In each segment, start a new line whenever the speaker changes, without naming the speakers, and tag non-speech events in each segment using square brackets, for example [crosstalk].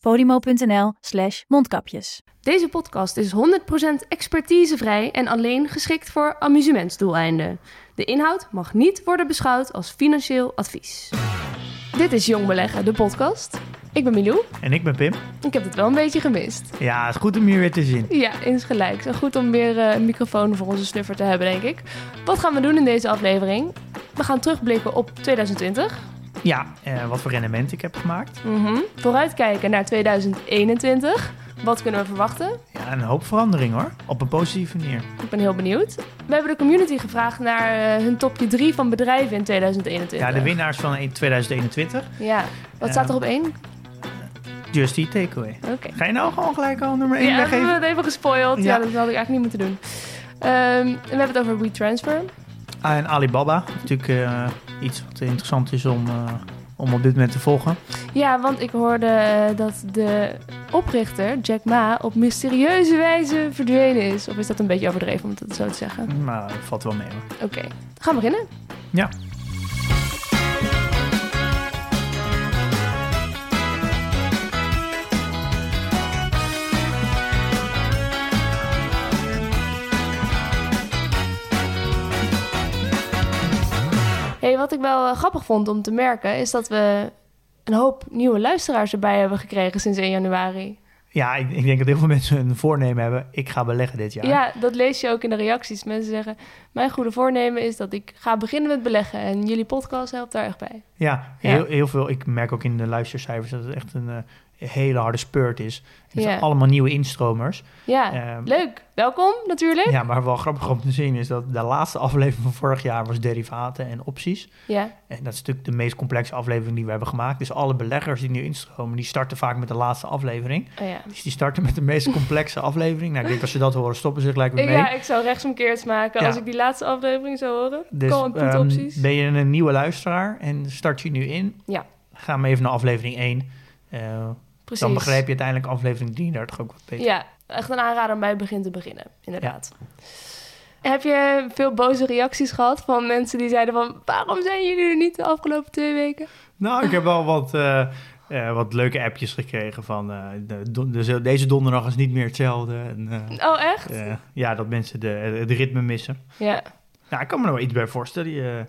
podimo.nl slash mondkapjes.
Deze podcast is 100% expertisevrij en alleen geschikt voor amusementsdoeleinden. De inhoud mag niet worden beschouwd als financieel advies. Dit is Jong Beleggen, de podcast. Ik ben Milou.
En ik ben Pim.
Ik heb het wel een beetje gemist.
Ja, het is goed om je weer te zien.
Ja, insgelijks. En goed om weer eh, een microfoon voor onze snuffer te hebben, denk ik. Wat gaan we doen in deze aflevering? We gaan terugblikken op 2020.
Ja, eh, wat voor rendement ik heb gemaakt.
Mhm. Vooruitkijken naar 2021. Wat kunnen we verwachten?
Ja, een hoop verandering hoor. Op een positieve manier.
Ik ben heel benieuwd. We hebben de community gevraagd naar eh, hun topje 3 van bedrijven in 2021.
Ja, de winnaars van 2021.
Ja. Wat staat er op één?
Just Eat Takeaway.
Oké.
Ga je nou gewoon gelijk al nummer 1
Ja, we hebben
weggeven?
het even gespoild. Ja.
Ja.
dat had ik eigenlijk niet moeten doen. Ehm, en we hebben het over WeTransfer.
Ah, en Alibaba. Natuurlijk eh, iets wat interessant is om, eh, om op dit moment te volgen.
Ja, want ik hoorde eh, dat de oprichter, Jack Ma, op mysterieuze wijze verdwenen is. Of is dat een beetje overdreven om het zo te zeggen?
Maar dat valt wel mee hoor.
Oké, gaan we beginnen.
Ja.
Wat ik wel eh, grappig vond om te merken, is dat we een hoop nieuwe luisteraars erbij hebben gekregen sinds 1 januari.
Ja, ik, ik denk dat heel veel mensen een voornemen hebben. Ik ga beleggen dit jaar.
Ja. dat lees je ook in de reacties. Mensen zeggen, mijn goede voornemen is dat ik ga beginnen met beleggen. En jullie podcast helpt daar echt bij.
Ja,
Ja.
Heel, heel veel. Ik merk ook in de luistercijfers dat het echt een eh, hele harde spurt is. Het zijn allemaal nieuwe instromers.
Ja,
Ehm,
leuk. Welkom natuurlijk.
Ja, maar wel grappig om te zien is dat de laatste aflevering van vorig jaar was derivaten en opties.
Ja,
En dat is natuurlijk de meest complexe aflevering die we hebben gemaakt. Dus alle beleggers die nu instromen, die starten vaak met de laatste aflevering.
oh ja.
Dus die starten met de meest complexe aflevering. Nou, ik denk als ze dat horen, stoppen ze gelijk weer mee.
ja, ik zou rechtsomkeerd maken
Ja.
als ik die laatste aflevering zou horen.
dus ehm,
opties.
ben je een nieuwe luisteraar en start je nu in,
Ja.
ga maar even naar aflevering 1. Eh,
Precies.
dan begrijp je uiteindelijk aflevering 33 ook wat beter.
Ja, echt een aanrader om bij het begin te beginnen, inderdaad. Heb je veel boze reacties gehad van mensen die zeiden van... waarom zijn jullie er niet de afgelopen twee weken?
Nou, ik heb wel wat, eh, eh, wat leuke appjes gekregen van eh, de, de- deze donderdag is niet meer hetzelfde. En,
Oh, echt?
ja, dat mensen de, het ritme missen.
Ja.
Nou, ik kan me er wel iets bij voorstellen. Je,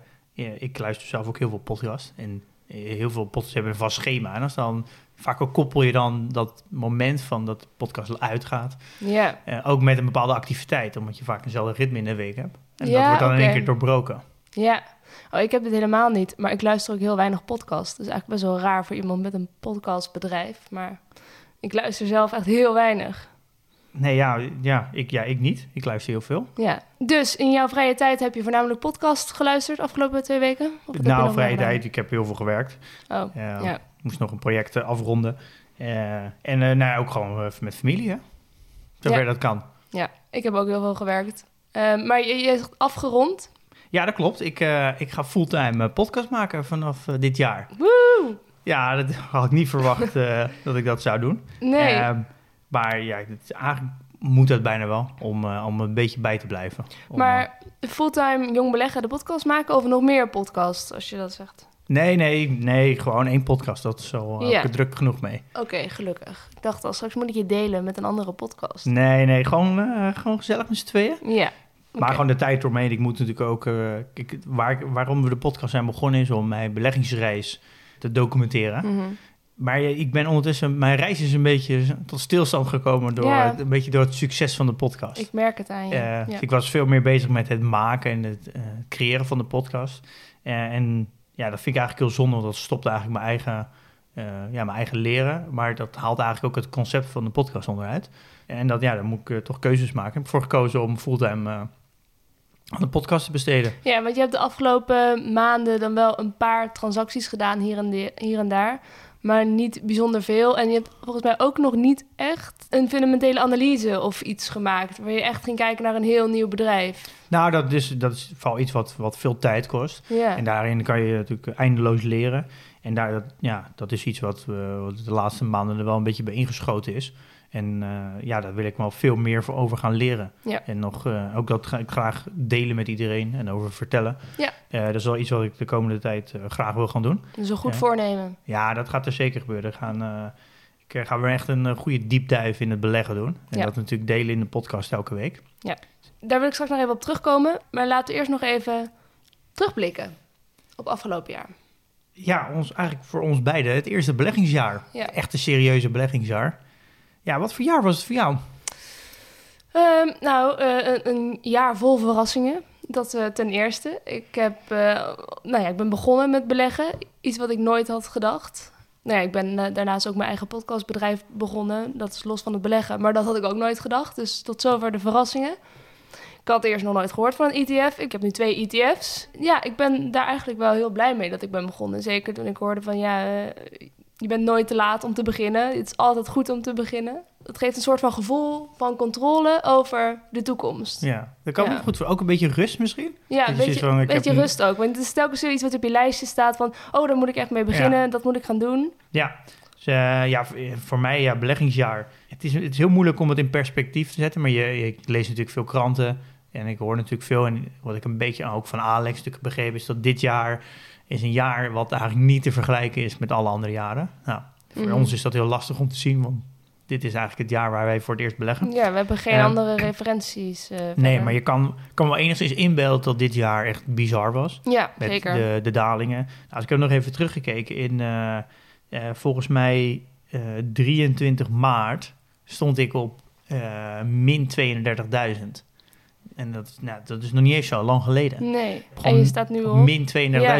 ik luister zelf ook heel veel podcasts. En heel veel podcasts hebben een vast schema. En als dan, vaak ook koppel je dan dat moment van dat de podcast uitgaat.
Ja.
eh, ook met een bepaalde activiteit. Omdat je vaak eenzelfde ritme in de week hebt. En
Ja,
dat wordt dan in één keer doorbroken.
Ja. Oh, ik heb dit helemaal niet, maar ik luister ook heel weinig podcasts. Dat is eigenlijk best wel raar voor iemand met een podcastbedrijf. Maar ik luister zelf echt heel weinig.
Nee, ja, ja, ik, ja, ik niet. Ik luister heel veel.
Ja. Dus in jouw vrije tijd heb je voornamelijk podcast geluisterd de afgelopen twee weken? Of
nou, vrije tijd. Ik heb heel veel gewerkt.
Oh,
ja. Moest nog een project eh, afronden. Eh, en eh, nou, ja, ook gewoon met familie, hè? Zover
Ja.
dat kan.
Ja, ik heb ook heel veel gewerkt. Maar je, je zegt afgerond.
Ja, dat klopt. Ik, ik ga fulltime podcast maken vanaf dit jaar.
Woe!
Ja, dat [laughs] had ik niet verwacht [laughs] dat ik dat zou doen.
Nee.
Maar ja, het, eigenlijk moet dat bijna wel om, om een beetje bij te blijven. Om,
maar fulltime jong beleggen de podcast maken of nog meer podcasts, als je dat zegt?
Nee, nee, nee, gewoon één podcast. Dat is zo eh,
Ja.
ik druk genoeg mee.
Oké, gelukkig. Ik dacht al, straks moet ik je delen met een andere podcast.
Nee, nee, gewoon, eh, gewoon gezellig met z'n tweeën.
Ja.
Maar gewoon de tijd doorheen. Ik moet natuurlijk ook... eh, kijk, waar, waarom we de podcast zijn begonnen is om mijn beleggingsreis te documenteren.
Mhm.
Maar ik ben ondertussen... Mijn reis is een beetje tot stilstand gekomen door,
Ja.
een beetje door het succes van de podcast.
Ik merk het aan je. Ja.
ik was veel meer bezig met het maken en het creëren van de podcast. En ja, dat vind ik eigenlijk heel zonde, want dat stopt eigenlijk mijn eigen, eh, ja, mijn eigen leren. Maar dat haalt eigenlijk ook het concept van de podcast onderuit. En dat, ja, dan moet ik eh, toch keuzes maken. Ik heb ervoor gekozen om fulltime eh, aan de podcast te besteden.
Ja, want je hebt de afgelopen maanden dan wel een paar transacties gedaan hier en, de- hier en daar. maar niet bijzonder veel. En je hebt volgens mij ook nog niet echt een fundamentele analyse of iets gemaakt... waar je echt ging kijken naar een heel nieuw bedrijf.
Nou, dat is, dat is vooral iets wat, wat veel tijd kost.
Ja,
En daarin kan je natuurlijk eindeloos leren. En daar, dat, ja, dat is iets wat, eh, wat de laatste maanden er wel een beetje bij ingeschoten is. En eh, ja, daar wil ik wel veel meer voor over gaan leren.
Ja.
En nog, eh, ook dat ga ik graag delen met iedereen en over vertellen.
Ja.
Dat is wel iets wat ik de komende tijd graag wil gaan doen.
dat is een goed
Ja.
voornemen.
Ja, dat gaat er zeker gebeuren. We gaan, ik ga weer echt een goede deep dive in het beleggen doen. En
Ja.
dat natuurlijk delen in de podcast elke week.
Daar wil ik straks nog even op terugkomen. Maar laten we eerst nog even terugblikken op afgelopen jaar.
Ja, ons, eigenlijk voor ons beiden het eerste beleggingsjaar.
Ja.
Echt een serieuze beleggingsjaar. Ja, wat voor jaar was het voor jou?
Ehm, nou, eh, een, een jaar vol verrassingen. Dat eh, ten eerste. Ik, heb, eh, nou ja, ik ben begonnen met beleggen. Iets wat ik nooit had gedacht. Nou ja, ik ben daarnaast ook mijn eigen podcastbedrijf begonnen. Dat is los van het beleggen. Maar dat had ik ook nooit gedacht. Dus tot zover de verrassingen. Ik had eerst nog nooit gehoord van een ETF. Ik heb nu twee ETF's. Ja, ik ben daar eigenlijk wel heel blij mee dat ik ben begonnen. Zeker toen ik hoorde van ja, eh, je bent nooit te laat om te beginnen. Het is altijd goed om te beginnen. Het geeft een soort van gevoel van controle over de toekomst.
Ja, dat kan
Ja.
me goed voor. Ook een beetje rust misschien?
Ja,
Dat
een
je
beetje,
van, een-
rust ook. Want het is telkens weer iets wat op je lijstje staat van... oh, daar moet ik echt mee beginnen, dat moet ik gaan doen.
Ja, dus, eh, ja voor, voor mij, ja, beleggingsjaar. Het is, het is heel moeilijk om het in perspectief te zetten, maar je, ik lees natuurlijk veel kranten en ik hoor natuurlijk veel. En wat ik een beetje ook van Alex natuurlijk begrepen is dat dit jaar is een jaar wat eigenlijk niet te vergelijken is met alle andere jaren. Nou, voor
Mhm.
ons is dat heel lastig om te zien, want dit is eigenlijk het jaar waar wij voor het eerst beleggen.
Ja, we hebben geen andere referenties. eh,
Nee, maar je kan, kan wel enigszins inbeelden dat dit jaar echt bizar was.
Ja,
Met
zeker.
de, de dalingen. Nou, als ik heb nog even teruggekeken. In eh, volgens mij eh, 23 maart stond ik op min 32.000. En dat, is- nou, dat is nog niet eens zo lang geleden.
Nee, en je staat nu
Op min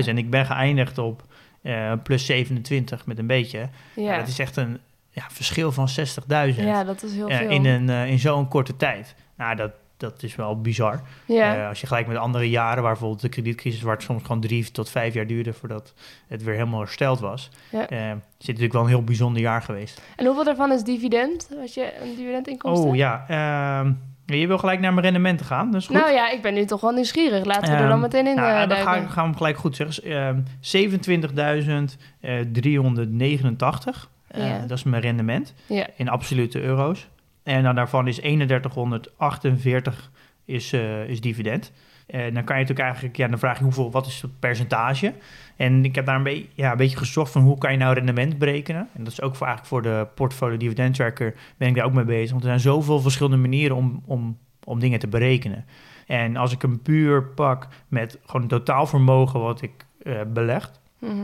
32.000. En ik ben geëindigd op eh, plus 27 met een beetje. Ja. Dat is echt een ja, verschil van 60.000
ja, dat is heel
eh,
veel.
in, een, eh, in zo'n korte tijd. Nou, dat, dat is wel bizar.
ja.
Als je gelijk met andere jaren, waar bijvoorbeeld de kredietcrisis, waar het soms gewoon drie tot vijf jaar duurde voordat het weer helemaal hersteld was,
Ja.
eh, is dit natuurlijk wel een heel bijzonder jaar geweest.
En hoeveel daarvan is dividend? Had je een dividendinkomsten?
Oh ja, ehm, je wil gelijk naar mijn rendementen gaan, is goed.
Nou ja, ik ben nu toch wel nieuwsgierig. Laten we er dan
Ehm,
meteen in
nou,
eh,
dan ga, gaan we hem gelijk goed zeggen. Ehm 27.389, eh, dat is mijn rendement in absolute euro's. En dan daarvan is 3148 is, eh, is dividend. En dan kan je natuurlijk eigenlijk, ja, dan vraag je hoeveel, wat is het percentage? En ik heb daar een, beetje ja, een beetje gezocht van hoe kan je nou rendement berekenen? En dat is ook voor, eigenlijk voor de portfolio dividend tracker ben ik daar ook mee bezig. Want er zijn zoveel verschillende manieren om, om, om dingen te berekenen. En als ik hem puur pak met gewoon het totaalvermogen wat ik eh beleg,
mhm.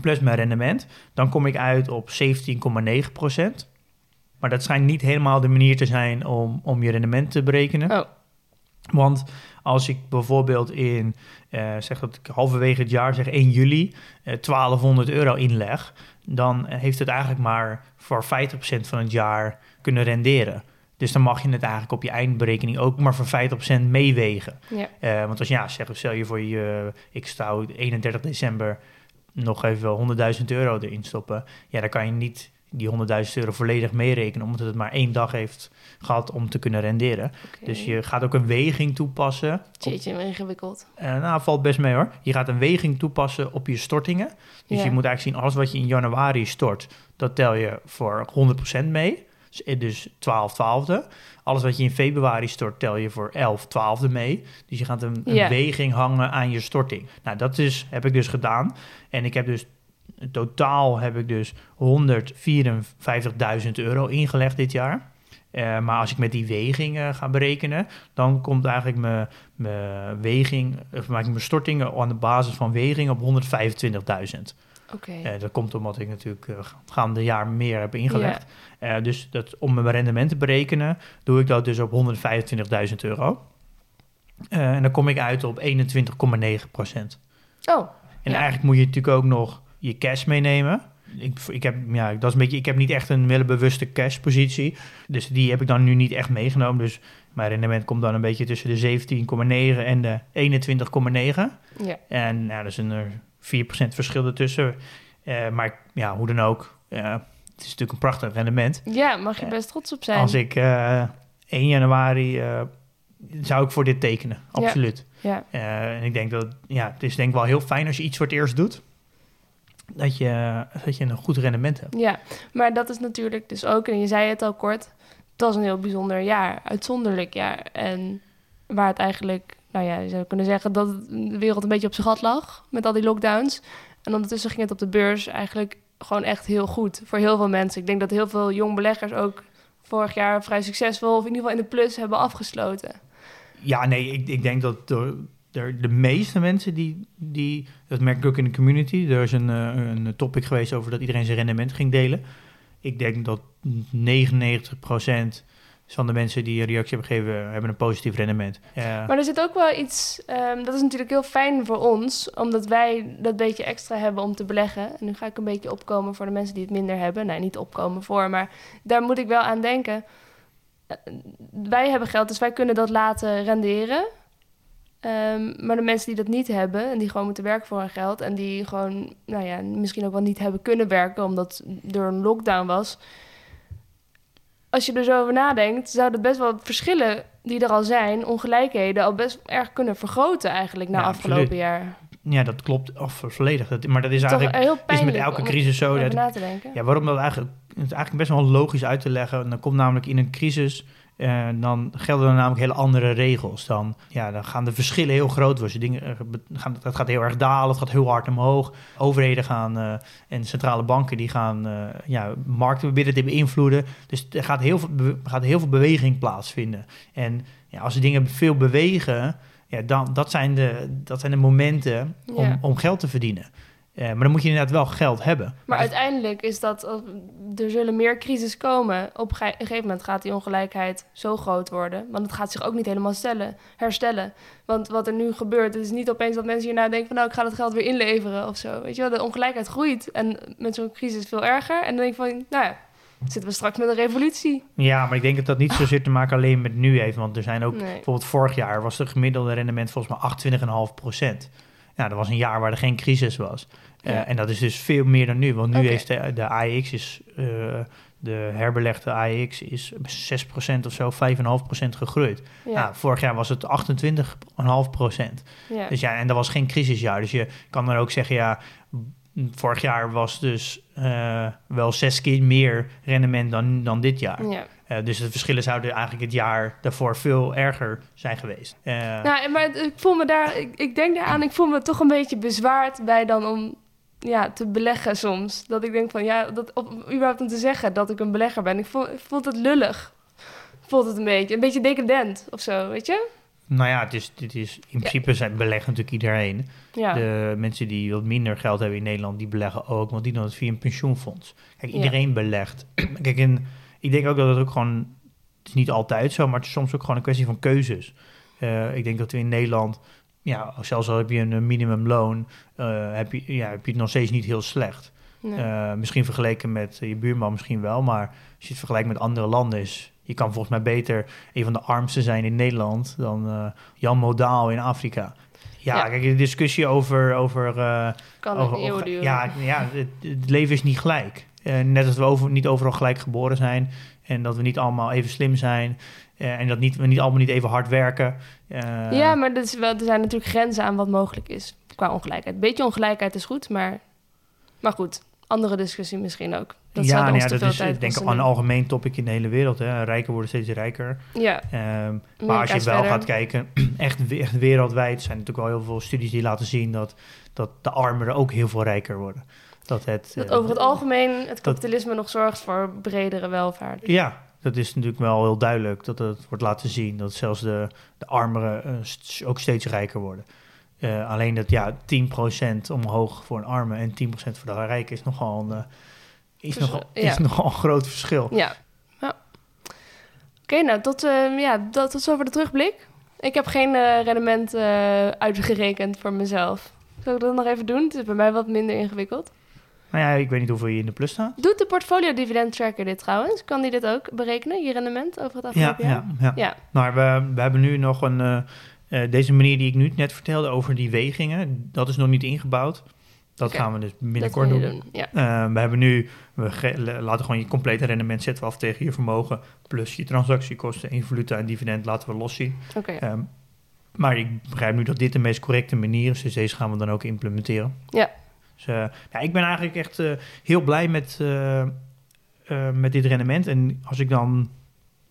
plus mijn rendement, dan kom ik uit op 17,9% Maar dat schijnt niet helemaal de manier te zijn om, om je rendement te berekenen.
Oh.
Want als ik bijvoorbeeld in, eh, zeg dat ik halverwege het jaar, zeg 1 juli, eh 1200 euro inleg, dan eh, heeft het eigenlijk maar voor 50% van het jaar kunnen renderen. Dus dan mag je het eigenlijk op je eindberekening ook maar voor 50% meewegen.
ja.
Eh, want als ja, zeg, stel je voor je, ik sta 31 december nog even wel 100.000 euro erin stoppen. Ja, dan kan je niet die 100.000 euro volledig meerekenen, omdat het maar één dag heeft gehad om te kunnen renderen. Dus je gaat ook een weging toepassen.
Jeetje, ingewikkeld.
eh, nou, valt best mee hoor. Je gaat een weging toepassen op je stortingen. Dus
Ja.
je moet eigenlijk zien, alles wat je in januari stort, dat tel je voor 100% mee. Dus, eh, Dus 12 twaalfde. Alles wat je in februari stort, tel je voor 11 twaalfde mee. Dus je gaat een, een weging hangen aan je storting. Nou, dat is, heb ik dus gedaan. En ik heb dus, in totaal heb ik dus 154.000 euro ingelegd dit jaar. Eh, maar als ik met die weging eh, ga berekenen, dan komt eigenlijk mijn, mijn weging, of maak ik mijn stortingen aan de basis van weging op 125.000.
Oké.
Eh, dat komt omdat ik natuurlijk uh, gaande jaar meer heb ingelegd. Dus dat, om mijn rendement te berekenen, doe ik dat dus op 125.000 euro. En dan kom ik uit op 21,9 procent.
Oh,
En
Ja.
eigenlijk moet je natuurlijk ook nog je cash meenemen. Ik, ik, heb, ja, dat is een beetje, ik heb niet echt een hele bewuste cashpositie. Dus die heb ik dan nu niet echt meegenomen. Dus mijn rendement komt dan een beetje tussen de 17,9 en de 21,9.
ja.
En nou, er is een er 4% verschil ertussen. Eh, maar ja, hoe dan ook, eh, het is natuurlijk een prachtig rendement.
Ja, mag je
Ja.
best trots op zijn.
Als ik eh 1 januari eh, zou ik voor dit tekenen,
Ja.
absoluut.
Ja,
Eh, en ik denk dat ja, het is denk ik wel heel fijn als je iets voor het eerst doet, dat je, dat je een goed rendement hebt.
ja, maar dat is natuurlijk dus ook, en je zei het al kort, het was een heel bijzonder jaar, uitzonderlijk jaar. En waar het eigenlijk, nou ja, je zou kunnen zeggen dat de wereld een beetje op zijn gat lag met al die lockdowns. En ondertussen ging het op de beurs eigenlijk gewoon echt heel goed voor heel veel mensen. Ik denk dat heel veel jong beleggers ook vorig jaar vrij succesvol, of in ieder geval in de plus, hebben afgesloten.
Ja, nee, ik, ik denk dat de, de, de meeste mensen die, die, dat merk ik ook in de community, er is een, eh, een topic geweest over dat iedereen zijn rendement ging delen. Ik denk dat 99% van de mensen die een reactie hebben gegeven, hebben een positief rendement. Eh,
Maar er zit ook wel iets, ehm, dat is natuurlijk heel fijn voor ons, omdat wij dat beetje extra hebben om te beleggen. En nu ga ik een beetje opkomen voor de mensen die het minder hebben. Nee, niet opkomen voor, maar daar moet ik wel aan denken. Eh, wij hebben geld, dus wij kunnen dat laten renderen. Ehm, maar de mensen die dat niet hebben en die gewoon moeten werken voor hun geld en die gewoon, nou ja, misschien ook wel niet hebben kunnen werken omdat er een lockdown was. Als je er zo over nadenkt, zouden best wel verschillen die er al zijn, ongelijkheden, al best erg kunnen vergroten eigenlijk na
Ja,
afgelopen
absoluut.
jaar.
ja, dat klopt of volledig. Dat, maar dat is
Toch
eigenlijk
heel
is met elke crisis zo. Dat,
na te denken.
Ja, waarom dat eigenlijk? Het is eigenlijk best wel logisch uit te leggen. Dan komt namelijk in een crisis, dan gelden er namelijk hele andere regels. Dan, ja, dan gaan de verschillen heel groot worden. Dingen, eh, gaan, het gaat heel erg dalen, het gaat heel hard omhoog. Overheden gaan eh, en centrale banken die gaan eh, ja, markten proberen te beïnvloeden. Dus er gaat heel veel, gaat heel veel beweging plaatsvinden. En ja, als de dingen veel bewegen, ja, dan, dat, zijn de, dat zijn de momenten om,
Ja.
om geld te verdienen. Eh, maar dan moet je inderdaad wel geld hebben.
Maar uiteindelijk is dat, er zullen meer crisis komen. Op een ge- een gegeven moment gaat die ongelijkheid zo groot worden. Want het gaat zich ook niet helemaal stellen, herstellen. Want wat er nu gebeurt, het is niet opeens dat mensen hierna denken van... nou, ik ga dat geld weer inleveren of zo. Weet je wel, de ongelijkheid groeit. En met zo'n crisis veel erger. En dan denk je van, nou ja, zitten we straks met een revolutie.
Ja, maar ik denk dat dat niet zozeer te maken alleen met nu heeft. Want er zijn ook,
Nee.
bijvoorbeeld vorig jaar was het gemiddelde rendement volgens mij 28,5 procent. Nou, dat was een jaar waar er geen crisis was. Eh,
Ja.
en dat is dus veel meer dan nu. Want nu
Oké.
heeft de, de AEX, is, eh, de herbelegde AEX, is 6 procent of zo, 5,5 procent gegroeid.
Ja,
Nou, vorig jaar was het 28,5 procent.
ja.
Dus ja, en dat was geen crisisjaar. Dus je kan dan ook zeggen, ja, vorig jaar was dus eh, wel zes keer meer rendement dan, dan dit jaar.
ja.
Dus de verschillen zouden eigenlijk het jaar daarvoor veel erger zijn geweest.
Nou, maar ik voel me daar, ik, ik denk daaraan, ik voel me toch een beetje bezwaard bij dan om ja, te beleggen soms. Dat ik denk van ja, dat, überhaupt om te zeggen dat ik een belegger ben. Ik voel, ik het lullig. Voelt het een beetje, een beetje decadent of zo, weet je?
nou ja, het is, het is, in principe zijn beleggen natuurlijk iedereen.
Ja,
De mensen die wat minder geld hebben in Nederland, die beleggen ook, want die doen het via een pensioenfonds. Kijk,
Ja.
iedereen belegt. [clears throat] Kijk, en ik denk ook dat het ook gewoon, het is niet altijd zo, maar het is soms ook gewoon een kwestie van keuzes. Eh, ik denk dat we in Nederland, ja, zelfs al heb je een minimumloon, eh, heb, je, ja, heb je het nog steeds niet heel slecht.
nee.
Eh, misschien vergeleken met je buurman misschien wel, maar als je het vergelijkt met andere landen is... Je kan volgens mij beter een van de armste zijn in Nederland dan eh, Jan Modaal in Afrika. Ja,
Ja.
kijk, de discussie over... over, eh,
kan
over- over- ja, ja het, het leven is niet gelijk. Eh, net als we over, niet overal gelijk geboren zijn... en dat we niet allemaal even slim zijn... eh, en dat niet, we niet allemaal niet even hard werken. Eh,
ja, maar dat is wel, er zijn natuurlijk grenzen aan wat mogelijk is qua ongelijkheid. Beetje ongelijkheid is goed, maar, maar goed, andere discussie misschien ook. Dat
ja, nou ja, dat is ik denk een algemeen topic in de hele wereld. Hè. Rijken worden steeds rijker.
Ja,
Ehm, maar als je wel
verder.
gaat kijken, [clears throat] echt, echt wereldwijd zijn er natuurlijk wel heel veel studies die laten zien dat, dat de armeren ook heel veel rijker worden. Dat, het,
dat
eh,
over het algemeen het kapitalisme nog zorgt voor bredere welvaart.
Ja, dat is natuurlijk wel heel duidelijk dat het wordt laten zien dat zelfs de, de armeren eh, ook steeds rijker worden. Eh, alleen dat ja, 10% omhoog voor een arme en 10% voor de rijken is nogal een, eh, is nogal,
ja.
is nogal een groot verschil.
Ja. ja. Oké, nou, tot, eh, ja, dat, tot zover de terugblik. Ik heb geen rendement uitgerekend voor mezelf. Zal ik dat nog even doen? Het is bij mij wat minder ingewikkeld.
Nou ja, ik weet niet hoeveel je in de plus staat.
Doet de portfolio dividend tracker dit trouwens? Kan die dit ook berekenen, je rendement over het
Ja,
afgelopen jaar?
ja, ja.
Ja,
Maar we, we hebben nu nog een. eh, eh, deze manier die ik nu net vertelde over die wegingen, dat is nog niet ingebouwd. Dat gaan we dus binnenkort doen.
doen. Ja.
Eh, we hebben nu, we laten gewoon je complete rendement zetten we af tegen je vermogen. Plus je transactiekosten, invaluta en dividend laten we los zien.
Oké.
Ehm, maar ik begrijp nu dat dit de meest correcte manier is. Dus deze gaan we dan ook implementeren.
Ja.
Dus, eh, ja, ik ben eigenlijk echt eh, heel blij met, eh, met dit rendement. En als ik dan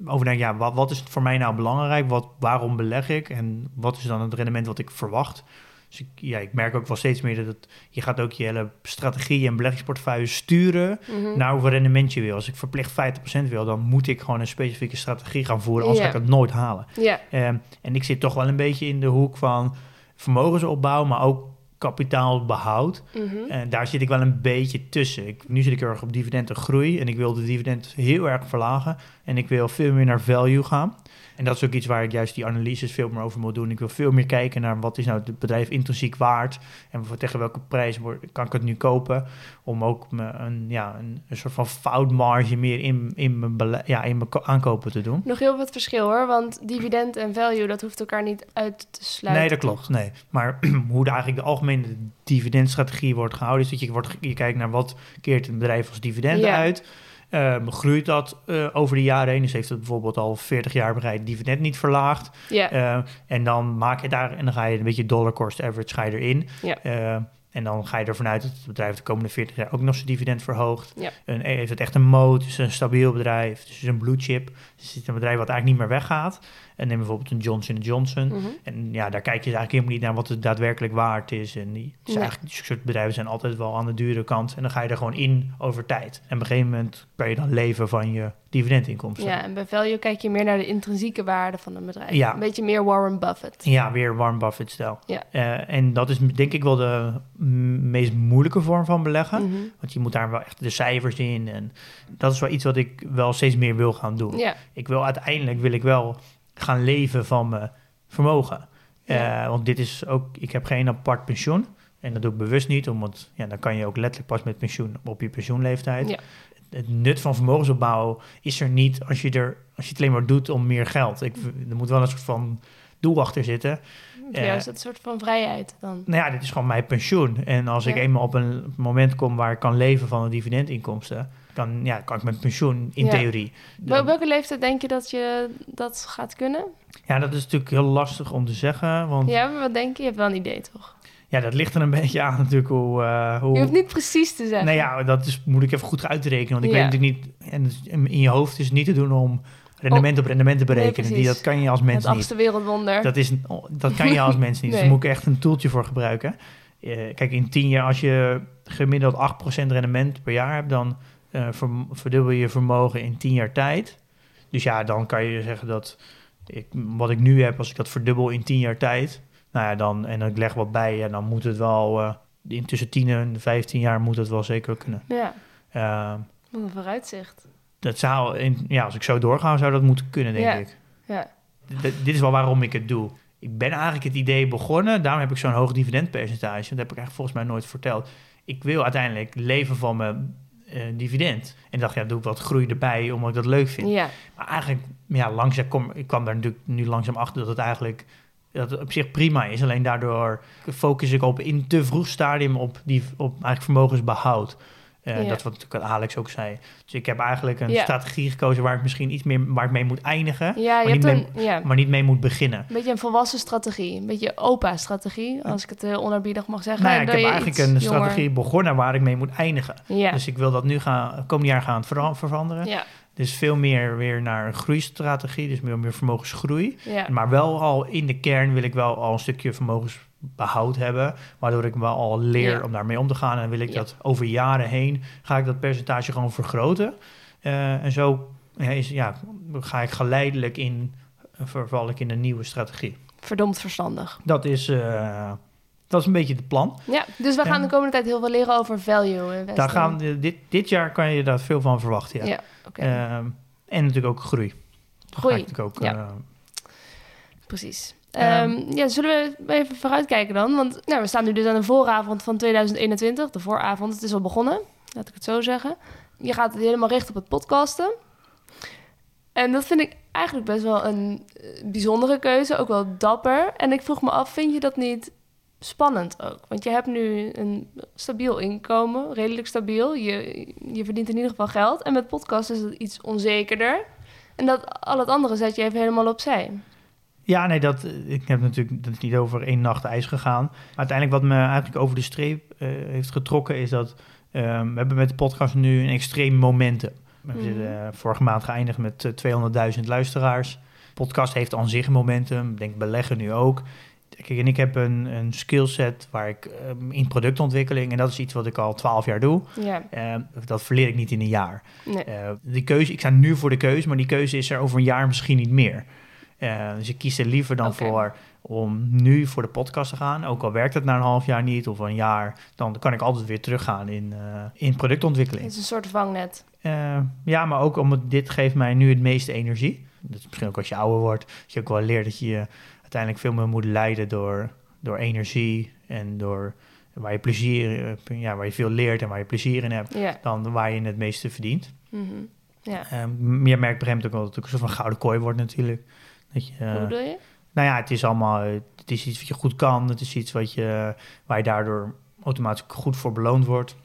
overdenk, ja, wat, wat is voor mij nou belangrijk? Wat, waarom beleg ik? En wat is dan het rendement wat ik verwacht? Dus ik, ja, ik merk ook wel steeds meer dat het, je gaat ook je hele strategie en beleggingsportefeuille sturen
Mhm.
naar hoeveel rendement je wil. Als ik verplicht 50% wil, dan moet ik gewoon een specifieke strategie gaan voeren, anders ga ik het nooit halen. Ehm, en ik zit toch wel een beetje in de hoek van vermogensopbouw, maar ook kapitaalbehoud.
Mhm.
En daar zit ik wel een beetje tussen. Ik, nu zit ik erg op dividendengroei en ik wil de dividend heel erg verlagen. En ik wil veel meer naar value gaan. En dat is ook iets waar ik juist die analyses veel meer over moet doen. Ik wil veel meer kijken naar wat is nou het bedrijf intrinsiek waard. En voor tegen welke prijs kan ik het nu kopen. Om ook een, ja, een, een soort van foutmarge meer in, in, mijn, ja, in mijn ko- aankopen te doen.
Nog heel wat verschil hoor, want dividend en value, dat hoeft elkaar niet uit te sluiten.
Nee, dat klopt. Nee. Maar [clears throat] hoe de, eigenlijk de algemene dividendstrategie wordt gehouden, is dat je, wordt, je kijkt naar wat keert een bedrijf als dividend
Ja.
uit. Ehm, groeit dat eh, over de jaren heen? Dus heeft het bijvoorbeeld al 40 jaar bereid dividend niet verlaagd. Eh, en dan maak je daar en dan ga je een beetje dollar cost average ga je erin.
Ja.
Eh, en dan ga je ervan uit dat het bedrijf de komende 40 jaar ook nog zijn dividend verhoogt.
Ja.
En heeft het echt een moot, is een stabiel bedrijf, dus een blue chip. Dus het is een bedrijf wat eigenlijk niet meer weggaat. En neem bijvoorbeeld een Johnson Johnson.
Mhm.
En ja, daar kijk je eigenlijk helemaal niet naar wat het daadwerkelijk waard is. En die, dus
Nee.
eigenlijk, die soort bedrijven zijn altijd wel aan de dure kant. En dan ga je er gewoon in over tijd. En op een gegeven moment kan je dan leven van je dividendinkomsten.
Ja, en bij value kijk je meer naar de intrinsieke waarde van een bedrijf.
Ja.
Een beetje meer Warren Buffett.
Ja, weer Warren Buffett-stijl.
Ja.
Eh, en dat is denk ik wel de meest moeilijke vorm van beleggen.
Mhm.
Want je moet daar wel echt de cijfers in. En dat is wel iets wat ik wel steeds meer wil gaan doen.
Ja,
Ik wil uiteindelijk wil ik wel gaan leven van mijn vermogen.
Ja.
Eh, want dit is ook, ik heb geen apart pensioen. En dat doe ik bewust niet, omdat ja, dan kan je ook letterlijk pas met pensioen op je pensioenleeftijd.
Ja.
Het nut van vermogensopbouw is er niet als je, er, als je het alleen maar doet om meer geld. Ik, er moet wel een soort van doel achter zitten.
voor jou is dat een soort van vrijheid dan.
Nou ja, dit is gewoon mijn pensioen. En als ik eenmaal op een moment kom waar ik kan leven van de dividendinkomsten, dan ja, kan ik met pensioen in
Ja.
theorie.
Wel- welke leeftijd denk je dat je dat gaat kunnen?
Ja, dat is natuurlijk heel lastig om te zeggen. Want
Ja, maar wat denk je? Je hebt wel een idee, toch?
Ja, dat ligt er een [laughs] beetje aan natuurlijk hoe... eh, hoe...
Je hoeft niet precies te zeggen.
Nou ja, dat is, moet ik even goed uitrekenen. Want ik
Ja.
weet natuurlijk niet... En het is- in je hoofd is het niet te doen om rendement op rendement te berekenen. Die, dat kan je als mens
het
niet.
achtste wereldwonder.
Dat, is, dat kan je als [laughs] mens niet. Dus daar moet ik echt een toeltje voor gebruiken. Eh, kijk, in tien jaar, als je gemiddeld 8% rendement per jaar hebt... dan verdubbel je vermogen in tien jaar tijd. Dus ja, dan kan je zeggen dat... Ik, wat ik nu heb, als ik dat verdubbel in tien jaar tijd... Nou ja, dan, en ik leg wat bij, en dan moet het wel... eh in tussen 10 en 15 jaar moet het wel zeker kunnen.
Ja,
Eh,
wat een vooruitzicht.
dat zou, in, ja, als ik zo doorga, zou dat moeten kunnen, denk
Ja.
ik.
Ja.
D- dit is wel waarom ik het doe. Ik ben eigenlijk het idee begonnen, daarom heb ik zo'n hoog dividendpercentage. Dat heb ik eigenlijk volgens mij nooit verteld. Ik wil uiteindelijk leven van mijn eh, dividend. En dacht, ja, doe ik wat groei erbij, omdat ik dat leuk vind.
Ja,
Maar eigenlijk, ja, langzaam kom ik kwam daar natuurlijk nu langzaam achter dat het eigenlijk dat het op zich prima is. Alleen daardoor focus ik op in te vroeg stadium op die op eigenlijk vermogensbehoud. Eh,
Ja.
Dat wat natuurlijk Alex ook zei. Dus ik heb eigenlijk een
Ja.
strategie gekozen waar ik misschien iets meer waar ik mee moet eindigen,
ja
maar, niet mee,
een, ja,
maar niet mee moet beginnen.
een beetje een volwassen strategie. Een beetje opa-strategie, als ik het heel onerbiedig mag zeggen.
Nou ik heb eigenlijk een
jonger-
strategie begonnen waar ik mee moet eindigen. Dus ik wil dat nu gaan, komend jaar gaan vera- veranderen. Dus veel meer weer naar een groeistrategie, dus meer, meer vermogensgroei. Maar wel al in de kern wil ik wel al een stukje vermogensbehoud hebben. Waardoor ik wel al leer
Ja.
om daarmee om te gaan. En wil ik
Ja.
dat over jaren heen ga ik dat percentage gewoon vergroten. Eh, en zo ja, is, ja, ga ik geleidelijk in, verval ik in een nieuwe strategie.
Verdomd verstandig.
Dat is, eh, dat is een beetje het plan.
Ja, dus we gaan de komende tijd heel veel leren over value investing.
Daar gaan, we- dit, dit jaar kan je daar veel van verwachten. Ja.
Ja, oké.
Ehm, en natuurlijk ook groei.
Groei,
Ga ik natuurlijk ook,
ja.
eh,
Precies.
Ehm,
Ehm, ja, zullen we even vooruitkijken dan? Want nou, we staan nu dus aan de vooravond van 2021. De vooravond, het is al begonnen. Laat ik het zo zeggen. Je gaat het helemaal richten op het podcasten. En dat vind ik eigenlijk best wel een eh, bijzondere keuze. Ook wel dapper. En ik vroeg me af, vind je dat niet spannend ook. Want je hebt nu een stabiel inkomen, redelijk stabiel. Je, je verdient in ieder geval geld. En met podcast is het iets onzekerder. En dat, al het andere zet je even helemaal opzij.
Ja, nee, dat, ik heb natuurlijk dat is niet over één nacht ijs gegaan. Maar uiteindelijk wat me eigenlijk over de streep uh, heeft getrokken is dat um, we hebben met de podcast nu een extreem momentum. We mm. zitten uh, vorige maand geëindigd met uh, 200.000 luisteraars. Podcast heeft aan zich momentum, denk beleggen nu ook. Kijk, en ik heb een, een skillset waar ik um, in productontwikkeling, en dat is iets wat ik al twaalf jaar doe. Uh, dat verleer ik niet in een jaar.
Nee.
Die keuze, ik sta nu voor de keuze, maar die keuze is er over een jaar misschien niet meer. Uh, dus ik kies er liever dan voor om nu voor de podcast te gaan. Ook al werkt het na een half jaar niet of een jaar, dan kan ik altijd weer teruggaan in, uh, in productontwikkeling.
Het is een soort vangnet.
Uh, ja, maar ook omdat dit geeft mij nu het meeste energie. Dat is misschien ook als je ouder wordt, dat je ook wel leert dat je uiteindelijk veel meer moet leiden door, door energie en door waar je plezier, ja, waar je veel leert en waar je plezier in hebt, dan waar je het meeste verdient.
Mhm. ja.
Uh, meer merkt op een gegeven moment ook wel dat het ook een soort van gouden kooi wordt natuurlijk. Dat je,
Hoe bedoel je?
nou ja, het is allemaal, het is iets wat je goed kan. Het is iets wat je, waar je daardoor automatisch goed voor beloond wordt.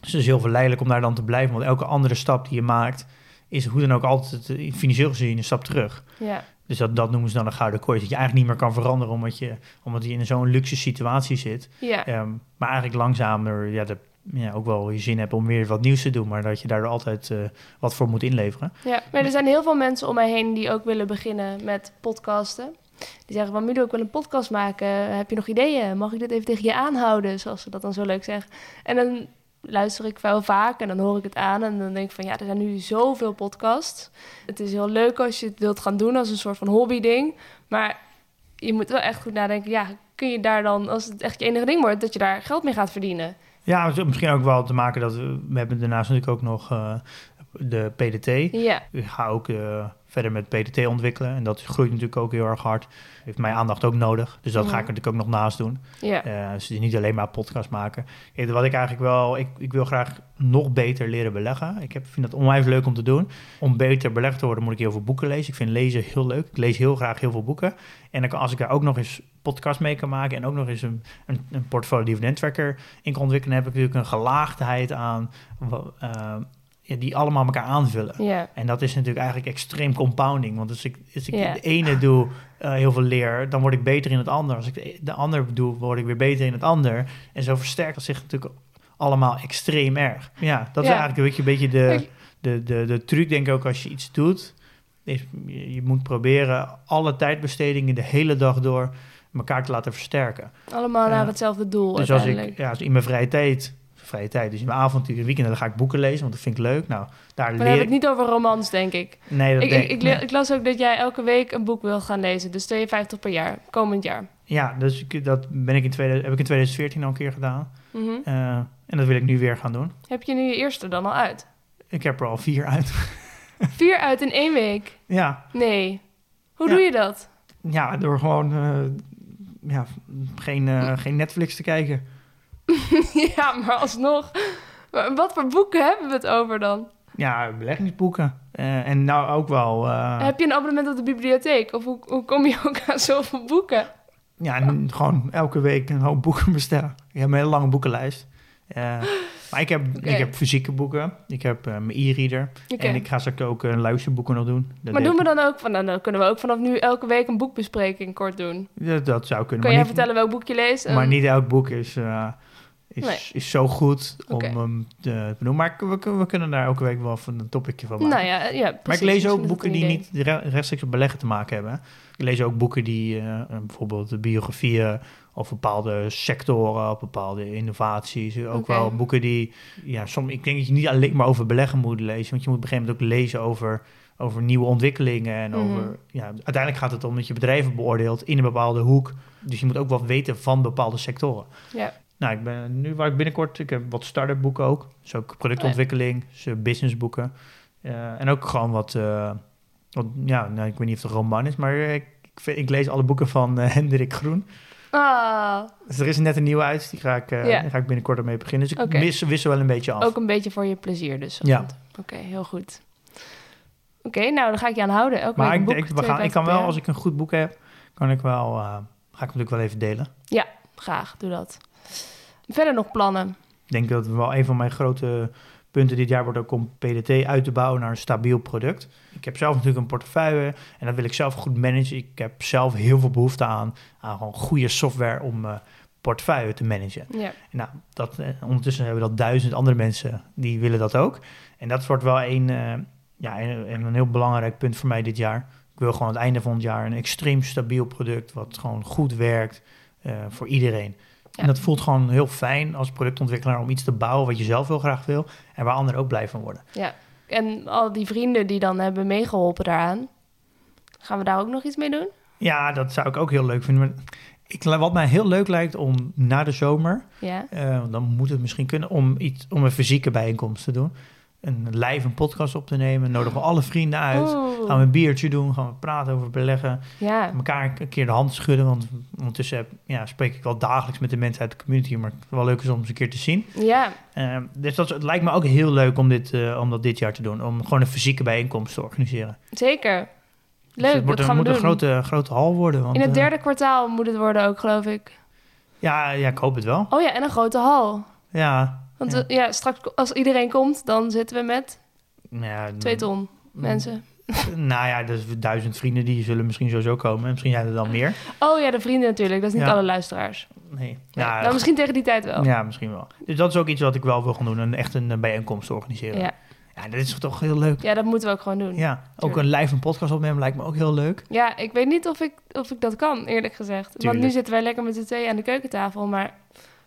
Dus het is heel verleidelijk om daar dan te blijven. Want elke andere stap die je maakt, is hoe dan ook altijd eh, financieel gezien een stap terug.
Ja.
Dus dat, dat noemen ze dan een gouden kooi. Dat je eigenlijk niet meer kan veranderen omdat je, omdat je in zo'n luxe situatie zit.
Ja.
Um, maar eigenlijk langzamer ja, de, ja, ook wel je zin hebt om weer wat nieuws te doen. Maar dat je daardoor altijd uh, wat voor moet inleveren.
ja, maar er zijn heel veel mensen om mij heen die ook willen beginnen met podcasten. Die zeggen van, Milo, ik wil een podcast maken. Heb je nog ideeën? Mag ik dit even tegen je aanhouden? Zoals ze dat dan zo leuk zeggen. En dan luister ik wel vaak en dan hoor ik het aan. En dan denk ik van, ja, er zijn nu zoveel podcasts. Het is heel leuk als je het wilt gaan doen als een soort van hobby-ding. Maar je moet wel echt goed nadenken, ja, kun je daar dan, als het echt je enige ding wordt, dat je daar geld mee gaat verdienen?
Ja, misschien ook wel te maken dat we, we hebben daarnaast natuurlijk ook nog uh, de PDT.
Ja.
Ik ga ook uh, verder met PDT ontwikkelen en dat groeit natuurlijk ook heel erg hard. Heeft mijn aandacht ook nodig, dus dat
Mhm.
ga ik natuurlijk ook nog naast doen.
Ja.
Uh, dus niet alleen maar podcast maken. Wat ik eigenlijk wel, ik, ik wil graag nog beter leren beleggen. Ik heb, vind dat onwijs leuk om te doen. Om beter belegd te worden moet ik heel veel boeken lezen. Ik vind lezen heel leuk. Ik lees heel graag heel veel boeken. En dan, als ik daar ook nog eens podcast mee kan maken en ook nog eens een, een, een portfolio dividend tracker in kan ontwikkelen, heb ik natuurlijk een gelaagdheid aan uh, ja, die allemaal elkaar aanvullen.
Ja.
En dat is natuurlijk eigenlijk extreem compounding. Want als ik, als ik
Ja.
de ene doe uh, heel veel leer, dan word ik beter in het ander. Als ik de, de ander doe, word ik weer beter in het ander. En zo versterkt dat zich natuurlijk allemaal extreem erg. Ja, dat is eigenlijk een beetje de, de, de, de truc, denk ik ook, als je iets doet. Is, je, moet proberen alle tijdbestedingen de hele dag door elkaar te laten versterken.
Allemaal naar hetzelfde doel
Dus als ik ja, als in mijn vrije tijd, vrije tijd, dus in mijn avond, in weekend, dan ga ik boeken lezen, want dat vind ik leuk. Nou, daar
Maar
leer
we
ik.
het niet over romans, denk ik.
Nee, dat
Ik,
denk
ik, ik,
nee.
ik las ook dat jij elke week een boek wil gaan lezen. Dus 52 per jaar, komend jaar.
Ja, dus ik, dat ben ik in tweede, heb ik in 2014 al een keer gedaan.
Mhm.
Uh, en dat wil ik nu weer gaan doen.
Heb je nu je eerste dan al uit?
Ik heb er al vier uit. [laughs]
Vier uit in één week?
ja,
Nee. Hoe
Ja.
doe je dat?
ja, door gewoon uh, ja, geen, uh, geen Netflix te kijken. [laughs]
ja, maar alsnog. Wat voor boeken hebben we het over dan?
Ja, beleggingsboeken. Uh, en nou ook wel... Uh,
Heb je een abonnement op de bibliotheek? Of hoe, hoe kom je ook aan zoveel boeken?
Ja, en gewoon elke week een hoop boeken bestellen. Ik heb een hele lange boekenlijst. Uh, maar ik heb, ik heb fysieke boeken. Ik heb mijn e-reader. En ik ga straks ook uh, luisterboeken nog doen. Dat
Maar doen we dan ook van, nou, dan kunnen we ook vanaf nu elke week een boekbespreking kort doen.
Ja, dat zou kunnen.
Kan jij
niet,
vertellen welk boek je leest?
Maar niet elk boek is, uh, is,
Nee.
is zo goed om hem te doen. Maar we, kunnen- we kunnen daar elke week wel van een topicje van maken.
Nou ja, ja
maar ik
precies.
lees ook boeken die niet re- rechtstreeks met beleggen te maken hebben. Ik lees ook boeken die uh, bijvoorbeeld de biografieën of bepaalde sectoren, of bepaalde innovaties. Ook wel boeken die, ja, soms, ik denk dat je niet alleen maar over beleggen moet lezen, want je moet op een gegeven moment ook lezen over, over nieuwe ontwikkelingen en
Mhm.
over, ja, uiteindelijk gaat het om dat je bedrijven beoordeelt in een bepaalde hoek. Dus je moet ook wat weten van bepaalde sectoren.
Ja.
Nou, ik ben nu waar ik binnenkort, ik heb wat start-up boeken ook. Dus ook productontwikkeling, dus, uh, businessboeken. Uh, en ook gewoon wat, uh, wat ja, nou, ik weet niet of het een roman is, maar ik, ik, vind- ik lees alle boeken van uh, [laughs] Hendrik Groen.
Ah,
Dus er is net een nieuwe uit, die ga ik,
Ja.
daar ga ik binnenkort ermee beginnen. Dus ik
Oké.
wissel, wissel wel een beetje af.
ook een beetje voor je plezier dus.
Ja.
Oké, heel goed. Oké, nou dan ga ik je aan houden. Elke
maar ik,
boek,
denk, we gaan, ik
52
kan wel, als ik een goed boek heb, kan ik wel, ga ik hem natuurlijk wel even delen.
Ga graag, doe dat. Verder nog plannen?
Ik denk dat wel een van mijn grote punten dit jaar wordt ook om PDT uit te bouwen naar een stabiel product. Ik heb zelf natuurlijk een portefeuille en dat wil ik zelf goed managen. Ik heb zelf heel veel behoefte aan, aan gewoon goede software om uh, portefeuille te managen.
Ja.
Nou, dat, eh, ondertussen hebben we dat duizend andere mensen die willen dat ook. En dat wordt wel een, uh, ja, een, een heel belangrijk punt voor mij dit jaar. Ik wil gewoon aan het einde van het jaar een extreem stabiel product wat gewoon goed werkt uh, voor iedereen. En dat voelt gewoon heel fijn als productontwikkelaar om iets te bouwen wat je zelf heel graag wil en waar anderen ook blij van worden.
Ja, en al die vrienden die dan hebben meegeholpen daaraan, gaan we daar ook nog iets mee doen?
Ja, dat zou ik ook heel leuk vinden. Ik, wat mij heel leuk lijkt om na de zomer,
ja.
Uh, dan moet het misschien kunnen, om, iets, om een fysieke bijeenkomst te doen een live een podcast op te nemen. Nodigen we alle vrienden uit.
Oeh.
Gaan we een biertje doen. Gaan we praten over beleggen.
Ja.
Elkaar een keer de hand schudden. Want ondertussen heb, ja, spreek ik wel dagelijks met de mensen uit de community. Maar het wel leuk is om eens een keer te zien.
Ja.
Uh, dus dat, het lijkt me ook heel leuk om, dit, uh, om dat dit jaar te doen. Om gewoon een fysieke bijeenkomst te organiseren.
Zeker. Leuk,
dus het moet,
dat gaan
moet
we
een
doen.
grote, grote hal worden. Want,
In het
uh,
derde kwartaal moet het worden ook, geloof ik.
ja, ja, ik hoop het wel.
Oh ja, en een grote hal.
Ja.
Want
ja.
we- ja, straks als iedereen komt, dan zitten we met
Nou ja,
twee ton mensen. [laughs]
Nou ja, dus duizend vrienden die zullen misschien sowieso komen. En misschien zijn er dan meer.
Oh ja, de vrienden natuurlijk. Dat is niet
Ja.
alle luisteraars.
Nee.
Ja,
Ja,
nou, misschien tegen die tijd wel.
Ja, misschien wel. Dus dat is ook iets wat ik wel wil gaan doen. Een, echt een eh, bijeenkomst organiseren.
Ja.
Ja, dat is toch heel leuk.
Ja, dat moeten we ook gewoon doen. Ja,
Ja, ook een live een podcast opnemen lijkt me ook heel leuk.
ik weet niet of ik, of ik dat kan, eerlijk gezegd. Want nu zitten wij lekker met z'n tweeën aan de keukentafel. Maar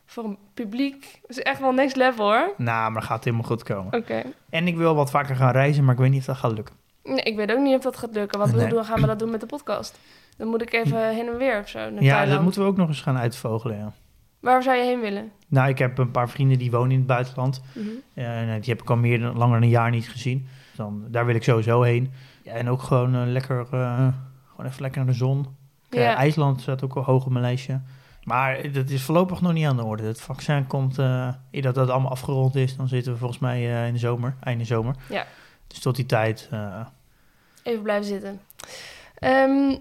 voor een publiek is echt wel next level, hoor.
Nou, maar gaat helemaal goed komen.
Oké.
En ik wil wat vaker gaan reizen, maar ik weet niet of dat gaat lukken.
Nee, ik weet ook niet of dat gaat lukken. Wat
Nee.
we doen, gaan we dat doen met de podcast? Dan moet ik even heen en weer of zo naar
ja,
Thailand.
dat moeten we ook nog eens gaan uitvogelen. Ja.
Waar zou je heen willen?
Nou, ik heb een paar vrienden die wonen in het buitenland.
Mhm.
Eh, en die heb ik al meer dan, langer dan een jaar niet gezien. Dan, daar wil ik sowieso heen. Ja, en ook gewoon eh, lekker, eh, gewoon even lekker naar de zon.
Ja.
IJsland staat ook wel hoog op mijn lijstje. Maar dat is voorlopig nog niet aan de orde. Het vaccin komt, eh eer dat dat allemaal afgerond is, dan zitten we volgens mij eh, in de zomer, einde zomer.
Ja.
Dus tot die tijd, eh,
Even blijven zitten. Ehm,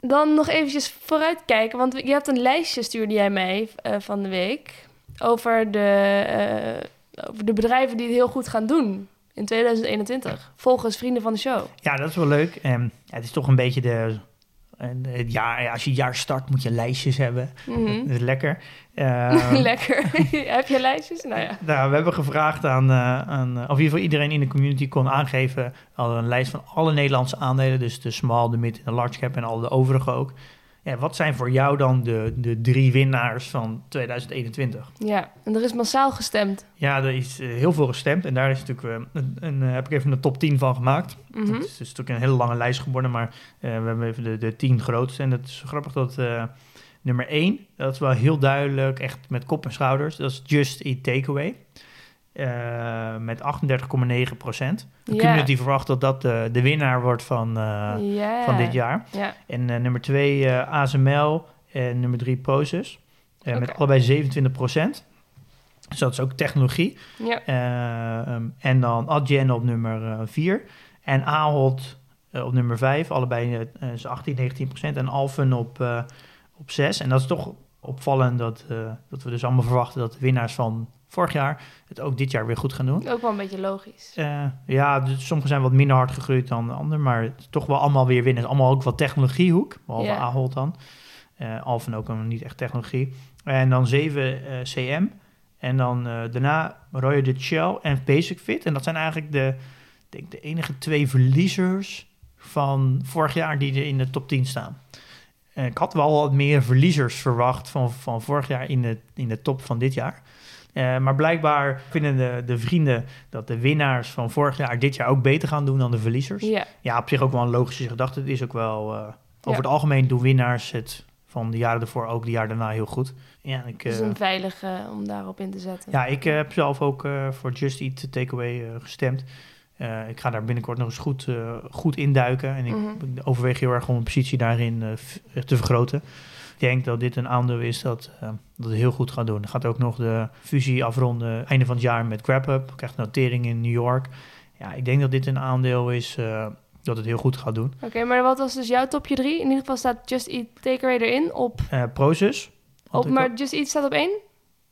dan nog eventjes vooruitkijken. Want je hebt een lijstje, stuurde jij mij van de week... over de, over de bedrijven die het heel goed gaan doen in 2021. Volgens vrienden van de show.
ja, dat is wel leuk. En ja, het is toch een beetje de, en het jaar, ja, als je het jaar start moet je lijstjes hebben.
Mhm.
Dat is lekker. [laughs] Eh,
Lekker. [laughs] Heb je lijstjes? Nou ja.
Nou, we hebben gevraagd aan, eh, aan, eh, of in ieder geval iedereen in de community kon aangeven, al een lijst van alle Nederlandse aandelen, dus de small, de mid en de large cap en al de overige ook. Ja, wat zijn voor jou dan de, de drie winnaars van 2021?
ja, en er is massaal gestemd.
Ja, er is eh, heel veel gestemd en daar is natuurlijk eh, een, een, eh, heb ik even een top 10 van gemaakt.
Mhm.
Het is dus natuurlijk een hele lange lijst geworden, maar we hebben even de, de 10 grootste. En het is grappig dat nummer 1, dat is wel heel duidelijk, echt met kop en schouders, dat is Just Eat Takeaway. Eh, met 38,9 procent. De
Ja.
community verwacht dat dat de, de winnaar wordt van, eh, van dit jaar.
Ja.
En eh, nummer 2 eh, ASML en nummer 3 Proces. Eh, Met allebei 27 procent. Dus dat is ook technologie.
ja.
Eh, um, en dan Adyen op nummer 4. en Ahold eh, op nummer 5. Allebei eh, is 18, 19 procent. En Alphen op, eh, op 6. En dat is toch opvallend dat, eh, dat we dus allemaal verwachten... dat de winnaars van vorig jaar het ook dit jaar weer goed gaan doen.
Ook wel een beetje logisch.
Eh, ja, dus sommige zijn wat minder hard gegroeid dan de andere, maar toch wel allemaal weer winnen. Allemaal ook wat technologiehoek, behalve
Ja.
Ahold dan. Eh Alphen ook een niet echt technologie. En dan 7 eh, CM. En dan daarna Royal de Shell en Basic Fit. En dat zijn eigenlijk de, ik denk de enige twee verliezers van vorig jaar die er in de top 10 staan. Ik had wel wat meer verliezers verwacht van, van vorig jaar in de, in de top van dit jaar. Eh, maar blijkbaar vinden de, de vrienden dat de winnaars van vorig jaar dit jaar ook beter gaan doen dan de verliezers.
Ja.
Ja, op zich ook wel een logische gedachte. Het is ook wel, eh, over
Ja.
het algemeen doen winnaars het van de jaren ervoor ook de jaar daarna heel goed. Ja, ik,
Het is
eh,
een veilige om daarop in te zetten.
ja, ik eh, heb zelf ook eh, voor Just Eat Takeaway eh gestemd. Eh, ik ga daar binnenkort nog eens goed, eh, goed induiken. En ik,
Mhm.
ik overweeg heel erg om mijn positie daarin eh, te vergroten. Ik denk dat dit een aandeel is dat, eh, dat het heel goed gaat doen. Gaat ook nog de fusie afronden einde van het jaar met GrabHub. Krijgt notering in New York. Ja, ik denk dat dit een aandeel is eh, dat het heel goed gaat doen.
Oké, maar wat was dus jouw topje drie? In ieder geval staat Just Eat Takeaway erin op...
Proces had
Op, maar. Just Eat staat op één?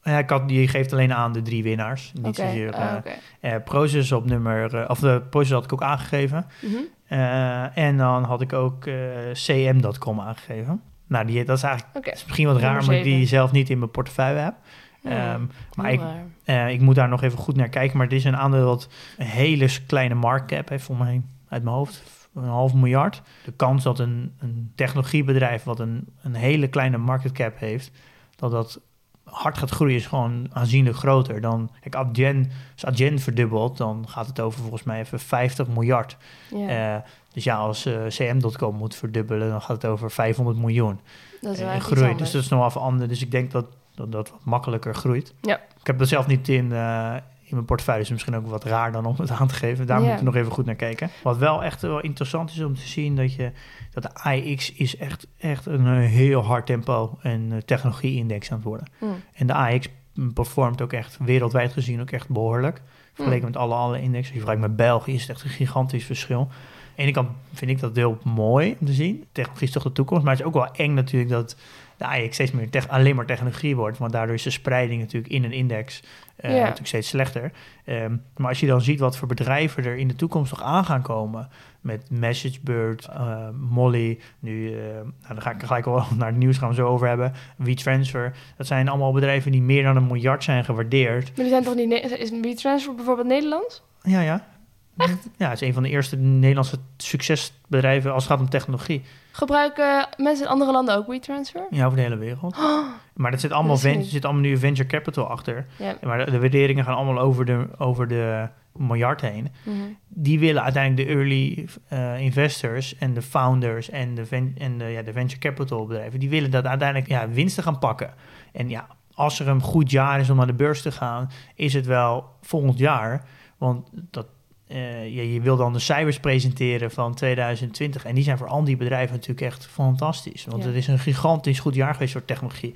Ja, ik had, die geeft alleen aan de drie winnaars. Niet
Oké,
zozeer... Proces op nummer... of de Proces had ik ook aangegeven.
Mhm.
En dan had ik ook cm.com aangegeven. Nou, die, dat is eigenlijk is misschien wat raar, ik die
zeven.
zelf niet in mijn portefeuille heb. Ehm, maar ik, eh, ik moet daar nog even goed naar kijken. Maar het is een aandeel dat een hele kleine market cap heeft, voor mij uit mijn hoofd. Een half miljard. De kans dat een, een technologiebedrijf wat een, een hele kleine market cap heeft, dat dat hard gaat groeien, is gewoon aanzienlijk groter dan. Kijk, Adyen, als Adyen verdubbelt, dan gaat het over volgens mij even 50 miljard.
Ja,
Eh, dus ja, als eh, cm.com moet verdubbelen, dan gaat het over 500 miljoen
dat is wel
eh,
echt iets
groei.
anders.
Dus dat is nog wel anders. Dus ik denk dat dat, dat wat makkelijker groeit.
Ja.
Ik heb dat zelf niet in, eh, in mijn portefeuille, dus misschien ook wat raar dan om het aan te geven. Daar
Ja.
moet ik nog even goed naar kijken. Wat wel echt wel interessant is om te zien, dat, je, dat de AX is echt, echt een eh, heel hard tempo en technologie-index aan het worden.
Hmm.
En de AX performt ook echt wereldwijd gezien ook echt behoorlijk. Vergeleken met alle andere indexen. Als je vergelijkt met België is het echt een gigantisch verschil. Ene kant vind ik dat heel mooi om te zien. Technologie is toch de toekomst. Maar het is ook wel eng natuurlijk dat de AX steeds meer tech- alleen maar technologie wordt. Want daardoor is de spreiding natuurlijk in een index eh, natuurlijk steeds slechter. Ehm, maar als je dan ziet wat voor bedrijven er in de toekomst nog aan gaan komen. Met MessageBird, eh, Molly, nu, nou, dan ga ik gelijk al [laughs] naar het nieuws gaan we zo over hebben. WeTransfer. Dat zijn allemaal bedrijven die meer dan een miljard zijn gewaardeerd.
Maar die zijn toch niet... Is WeTransfer bijvoorbeeld Nederlands?
Ja, ja. Ja, het is een van de eerste Nederlandse succesbedrijven als het gaat om technologie.
Gebruiken mensen in andere landen ook WeTransfer?
Ja, over de hele wereld.
Oh,
Maar dat zit allemaal,
Dat
er zit allemaal nu venture capital achter. Maar de, de waarderingen gaan allemaal over de, over de miljard heen.
Mhm.
Die willen uiteindelijk de early eh, investors en de founders en de, en de, ja, de venture capital bedrijven, die willen dat uiteindelijk ja, winsten gaan pakken. En ja, als er een goed jaar is om naar de beurs te gaan, is het wel volgend jaar. Want dat, eh, je, je wil dan de cijfers presenteren van 2020. En die zijn voor al die bedrijven natuurlijk echt fantastisch. Want
Ja.
het is een gigantisch goed jaar geweest voor technologie.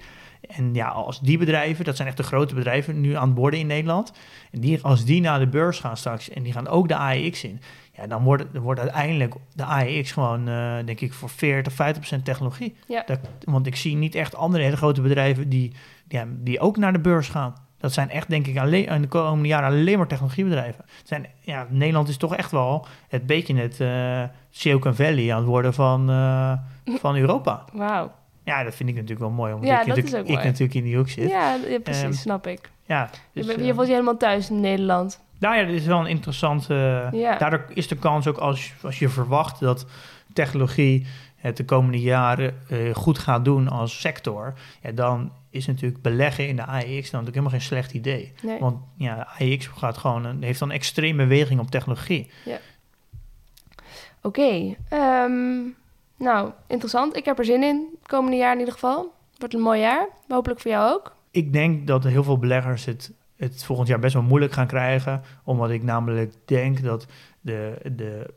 En ja, als die bedrijven, dat zijn echt de grote bedrijven nu aan het worden in Nederland. En die, als die naar de beurs gaan straks en die gaan ook de AEX in. Ja, dan wordt, dan wordt uiteindelijk de AEX gewoon, eh, denk ik, voor 40, 50 procent technologie.
Ja.
Dat, want ik zie niet echt andere hele grote bedrijven die, ja, die ook naar de beurs gaan. Dat zijn echt, denk ik, alleen, in de komende jaren alleen maar technologiebedrijven. Het zijn, ja, Nederland is toch echt wel het beetje het eh Silicon Valley aan het worden van, eh, [laughs] van Europa.
Wauw.
Ja, dat vind ik natuurlijk wel mooi. Omdat
Ja,
ik,
dat
natuurlijk,
is ook
ik natuurlijk in die hoek zit.
Ja, ja, precies,
Ehm,
snap ik.
Ja,
je,
dus,
bent-
eh,
je voelt je helemaal thuis in Nederland.
nou ja, dit is wel een interessante...
Ja.
Daardoor is de kans ook als, als je verwacht dat technologie het de komende jaren eh, goed gaat doen als sector, ja, dan is natuurlijk beleggen in de AEX dan natuurlijk helemaal geen slecht idee.
Nee.
Want ja, de AEX gaat gewoon een, heeft dan extreme beweging op technologie.
Oké, ehm, nou, interessant. Ik heb er zin in, het komende jaar in ieder geval. Wordt een mooi jaar, hopelijk voor jou ook.
Ik denk dat heel veel beleggers het, het volgend jaar best wel moeilijk gaan krijgen, omdat ik namelijk denk dat de, de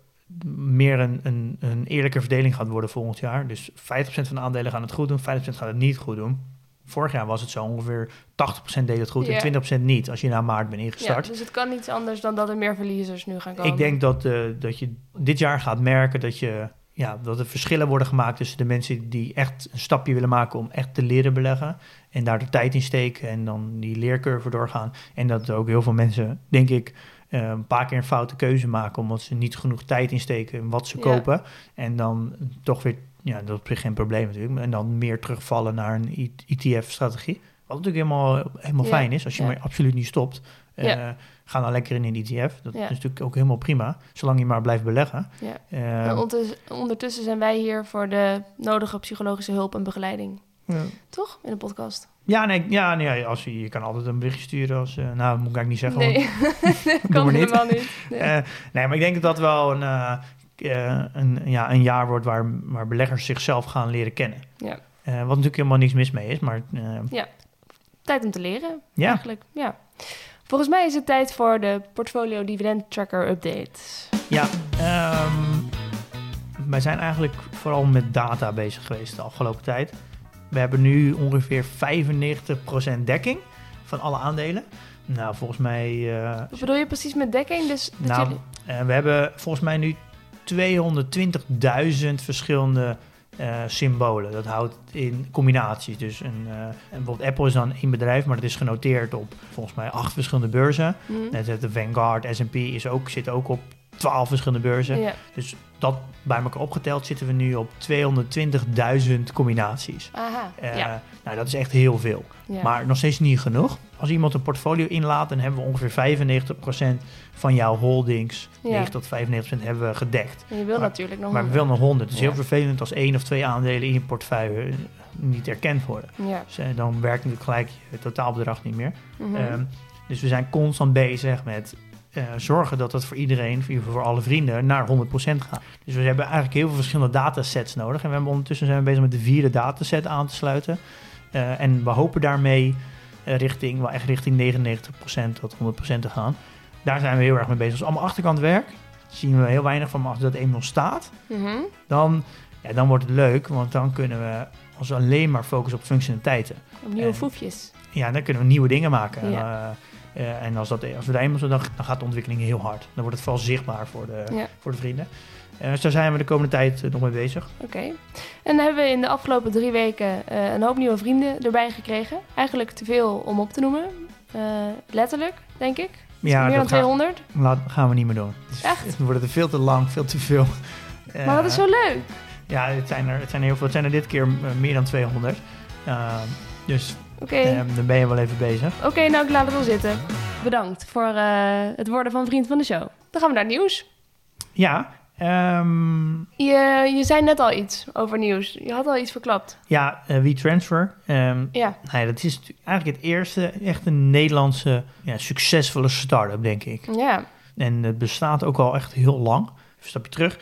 meer een, een, een eerlijke verdeling gaat worden volgend jaar. Dus 50% van de aandelen gaan het goed doen, 50% gaat het niet goed doen. Vorig jaar was het zo ongeveer 80% deed het goed
Ja.
en 20% niet als je na maart bent
Ja,
ingestart.
dus het kan niet anders dan dat er meer verliezers nu gaan komen.
Ik denk dat, eh, dat je dit jaar gaat merken dat, je, ja, dat er verschillen worden gemaakt tussen de mensen die echt een stapje willen maken om echt te leren beleggen. En daar de tijd in steken en dan die leercurve doorgaan. En dat er ook heel veel mensen, denk ik, eh, een paar keer een foute keuze maken omdat ze niet genoeg tijd insteken in wat ze
Ja.
kopen. En dan toch weer, ja, dat is op zich geen probleem natuurlijk. En dan meer terugvallen naar een ETF-strategie. Wat natuurlijk helemaal, helemaal
Ja,
fijn is als je
ja.
maar absoluut niet stopt. Eh,
Ja.
Ga dan lekker in een ETF. Dat is natuurlijk ook helemaal prima, zolang je maar blijft beleggen.
Ja.
Eh,
En ondertussen, ondertussen zijn wij hier voor de nodige psychologische hulp en begeleiding.
ja.
Toch? In de podcast.
ja, nee, ja, nee als je, je kan altijd een berichtje sturen als... eh, nou, dat moet ik eigenlijk niet zeggen.
Nee, [laughs] dat kan helemaal niet. Nee.
Eh, nee, maar ik denk dat dat wel een, eh, een, ja, een jaar wordt waar, waar beleggers zichzelf gaan leren kennen.
Ja.
Eh, wat natuurlijk helemaal niks mis mee is, maar eh,
Tijd om te leren,
ja.
eigenlijk. Ja. Volgens mij is het tijd voor de Portfolio Dividend Tracker Update.
Ja, ehm, wij zijn eigenlijk vooral met data bezig geweest de afgelopen tijd. We hebben nu ongeveer 95% dekking van alle aandelen. Nou, volgens mij...
Wat bedoel je precies met dekking? Dus
Nou,
jullie...
we hebben volgens mij nu 220.000 verschillende eh, symbolen. Dat houdt in combinaties. Dus een, eh, bijvoorbeeld Apple is dan één bedrijf, maar dat is genoteerd op volgens mij acht verschillende beurzen.
Mhm.
Net de Vanguard, S&P is ook, zit ook op 12 verschillende beurzen.
Ja.
Dus dat bij elkaar opgeteld zitten we nu op 220.000 combinaties.
Aha.
Eh,
ja.
Nou, dat is echt heel veel.
Ja.
Maar nog steeds niet genoeg. Als iemand een portfolio inlaat, dan hebben we ongeveer 95% van jouw holdings,
Ja.
90 tot 95% hebben we gedekt.
En je wil
maar-
natuurlijk nog
Maar we willen nog 100. Het is
Ja.
heel vervelend als één of twee aandelen in je portefeuille eh, niet erkend worden.
Ja.
Dus, eh, dan werkt natuurlijk gelijk je totaalbedrag niet meer.
Mhm.
Ehm, dus we zijn constant bezig met eh, zorgen dat dat voor iedereen, voor, voor alle vrienden, naar 100% gaat. Dus we hebben eigenlijk heel veel verschillende datasets nodig. En we hebben ondertussen zijn we bezig met de vierde dataset aan te sluiten. Eh, en we hopen daarmee eh, richting, wel echt richting 99% tot 100% te gaan. Daar zijn we heel erg mee bezig. Als allemaal achterkant werk, zien we heel weinig van, maar als dat eenmaal staat,
Mhm.
dan, ja, dan wordt het leuk. Want dan kunnen we ons alleen maar focussen op functionaliteiten
Op nieuwe
En-
foefjes.
ja, dan kunnen we nieuwe dingen maken.
Ja.
Eh, en als, dat, als we daar eenmaal zo, dan, dan gaat de ontwikkeling heel hard. Dan wordt het vooral zichtbaar voor de,
Ja.
voor de vrienden. Eh, dus daar zijn we de komende tijd eh, nog mee bezig.
Oké. En dan hebben we in de afgelopen drie weken eh, een hoop nieuwe vrienden erbij gekregen. Eigenlijk te veel om op te noemen. Letterlijk, denk ik.
Ja,
Meer dan
dat gaan,
200.
laat, gaan we niet meer doen. Is-
Echt?
Het wordt er veel te lang, veel te veel. [laughs]
Maar dat is zo leuk.
Ja, het zijn, er, het zijn er heel veel. Het zijn er dit keer meer dan 200. Eh, dus
Oké.
eh, dan ben je wel even bezig.
Oké, nou ik laat het wel zitten. Bedankt voor eh, het worden van vriend van de show. Dan gaan we naar het nieuws.
Ja, ehm,
Je, je zei net al iets over nieuws. Je had al iets verklapt.
ja eh, WeTransfer. ehm,
Ja.
Nou ja, dat is eigenlijk het eerste echt een Nederlandse ja, succesvolle start-up, denk ik.
Ja.
En het bestaat ook al echt heel lang. Een stapje terug.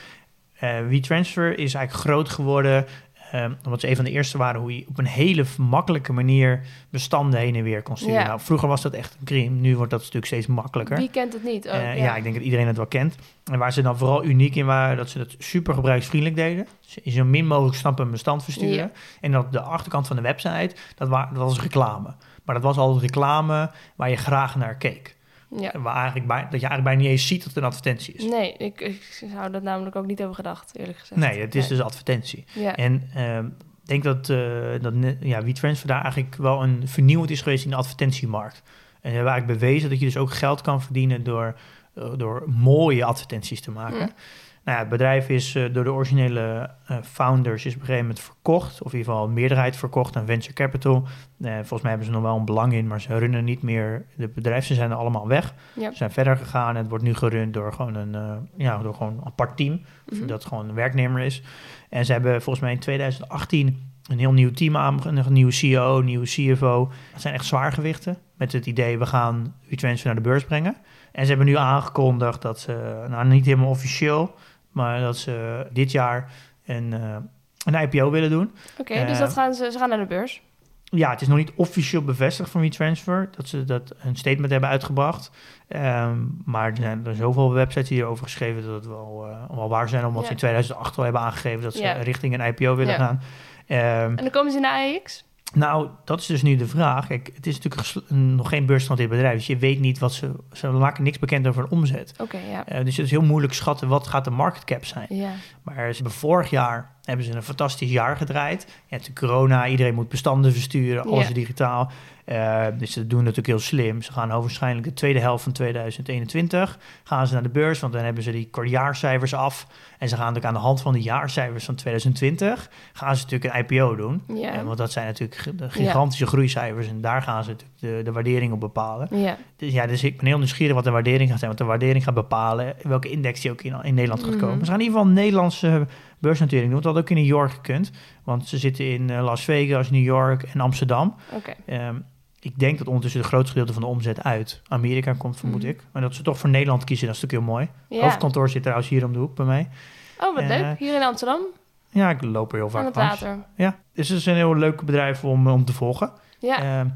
Eh WeTransfer is eigenlijk groot geworden ehm, omdat ze een van de eerste waren hoe je op een hele makkelijke manier bestanden heen en weer kon sturen.
Ja.
Nou, vroeger was dat echt een crime. Nu wordt dat natuurlijk steeds makkelijker.
Wie kent het niet? Oh,
Eh, ja. ik denk dat iedereen het wel kent. En waar ze dan vooral uniek in waren, dat ze dat super gebruiksvriendelijk deden. Zo min mogelijk stappen een bestand versturen.
Ja.
En dat de achterkant van de website, dat, wa- dat was reclame. Maar dat was altijd reclame waar je graag naar keek.
Ja.
Waar eigenlijk bij, dat je eigenlijk bijna niet eens ziet dat het een advertentie is.
Nee, ik, ik zou dat namelijk ook niet hebben gedacht, eerlijk gezegd.
Nee, het is dus advertentie.
Ja.
En ehm, ik denk dat, eh dat ja, WeTransfer daar eigenlijk wel een vernieuwend is geweest in de advertentiemarkt. En hebben eigenlijk bewezen dat je dus ook geld kan verdienen door, eh, door mooie advertenties te maken.
Mm.
Nou ja, het bedrijf is eh, door de originele eh, founders is op een gegeven moment verkocht. Of in ieder geval een meerderheid verkocht aan venture capital. Eh, volgens mij hebben ze nog wel een belang in, maar ze runnen niet meer. De bedrijven zijn er allemaal weg. Ze zijn verder gegaan en het wordt nu gerund door gewoon een, ja, door gewoon een apart team.
Mhm.
Dat gewoon een werknemer is. En ze hebben volgens mij in 2018 een heel nieuw team aan, een nieuwe CEO, een nieuwe CFO. Het zijn echt zwaargewichten met het idee we gaan WeTransfer naar de beurs brengen. En ze hebben nu aangekondigd dat ze, nou niet helemaal officieel, maar dat ze dit jaar een, eh, een IPO willen doen.
Oké,
Eh,
dus dat gaan ze, ze gaan naar de beurs.
Ja, het is nog niet officieel bevestigd van WeTransfer dat ze dat een statement hebben uitgebracht. Ehm, maar er zijn er zoveel websites die erover geschreven dat het wel, eh, wel waar zijn, omdat
Ja.
ze in 2008 al hebben aangegeven dat ze
Ja.
richting een IPO willen
Ja.
gaan. Ehm,
En dan komen ze naar AX?
Nou, dat is dus nu de vraag. Kijk, het is natuurlijk nog geen beursgenoteerd bedrijf, dus je weet niet wat ze... Ze maken niks bekend over een omzet.
Oké, ja.
Eh, dus het is heel moeilijk schatten wat gaat de market cap zijn.
Ja.
Maar ze hebben vorig jaar hebben ze een fantastisch jaar gedraaid. Ja, de corona, iedereen moet bestanden versturen, alles digitaal. Eh, dus ze doen natuurlijk heel slim. Ze gaan waarschijnlijk de tweede helft van 2021 gaan ze naar de beurs, want dan hebben ze die jaarcijfers af. En ze gaan natuurlijk aan de hand van de jaarcijfers van 2020 gaan ze natuurlijk een IPO doen.
Ja.
Eh, want dat zijn natuurlijk de gigantische groeicijfers en daar gaan ze natuurlijk de, de waardering op bepalen.
ja.
Dus ja, dus ik ben heel nieuwsgierig wat de waardering gaat zijn. Want de waardering gaat bepalen welke index die ook in, in Nederland gaat komen.
Mhm.
Ze gaan in ieder geval een Nederlandse beursnotering doen. Had ook in New York gekund. Want ze zitten in eh, Las Vegas, New York en Amsterdam.
Oké.
Ehm, ik denk dat ondertussen het grootste gedeelte van de omzet uit Amerika komt, vermoed
Mhm.
ik. Maar dat ze toch voor Nederland kiezen, dat is natuurlijk heel mooi.
Ja.
Hoofdkantoor zit trouwens hier om de hoek bij mij.
Oh, wat
Eh,
leuk. Hier in Amsterdam,
Ja, ik loop er heel
aan
vaak
het
langs.
water.
Ja, dus het is een heel leuk bedrijf om, om te volgen.
Ja,
Ehm,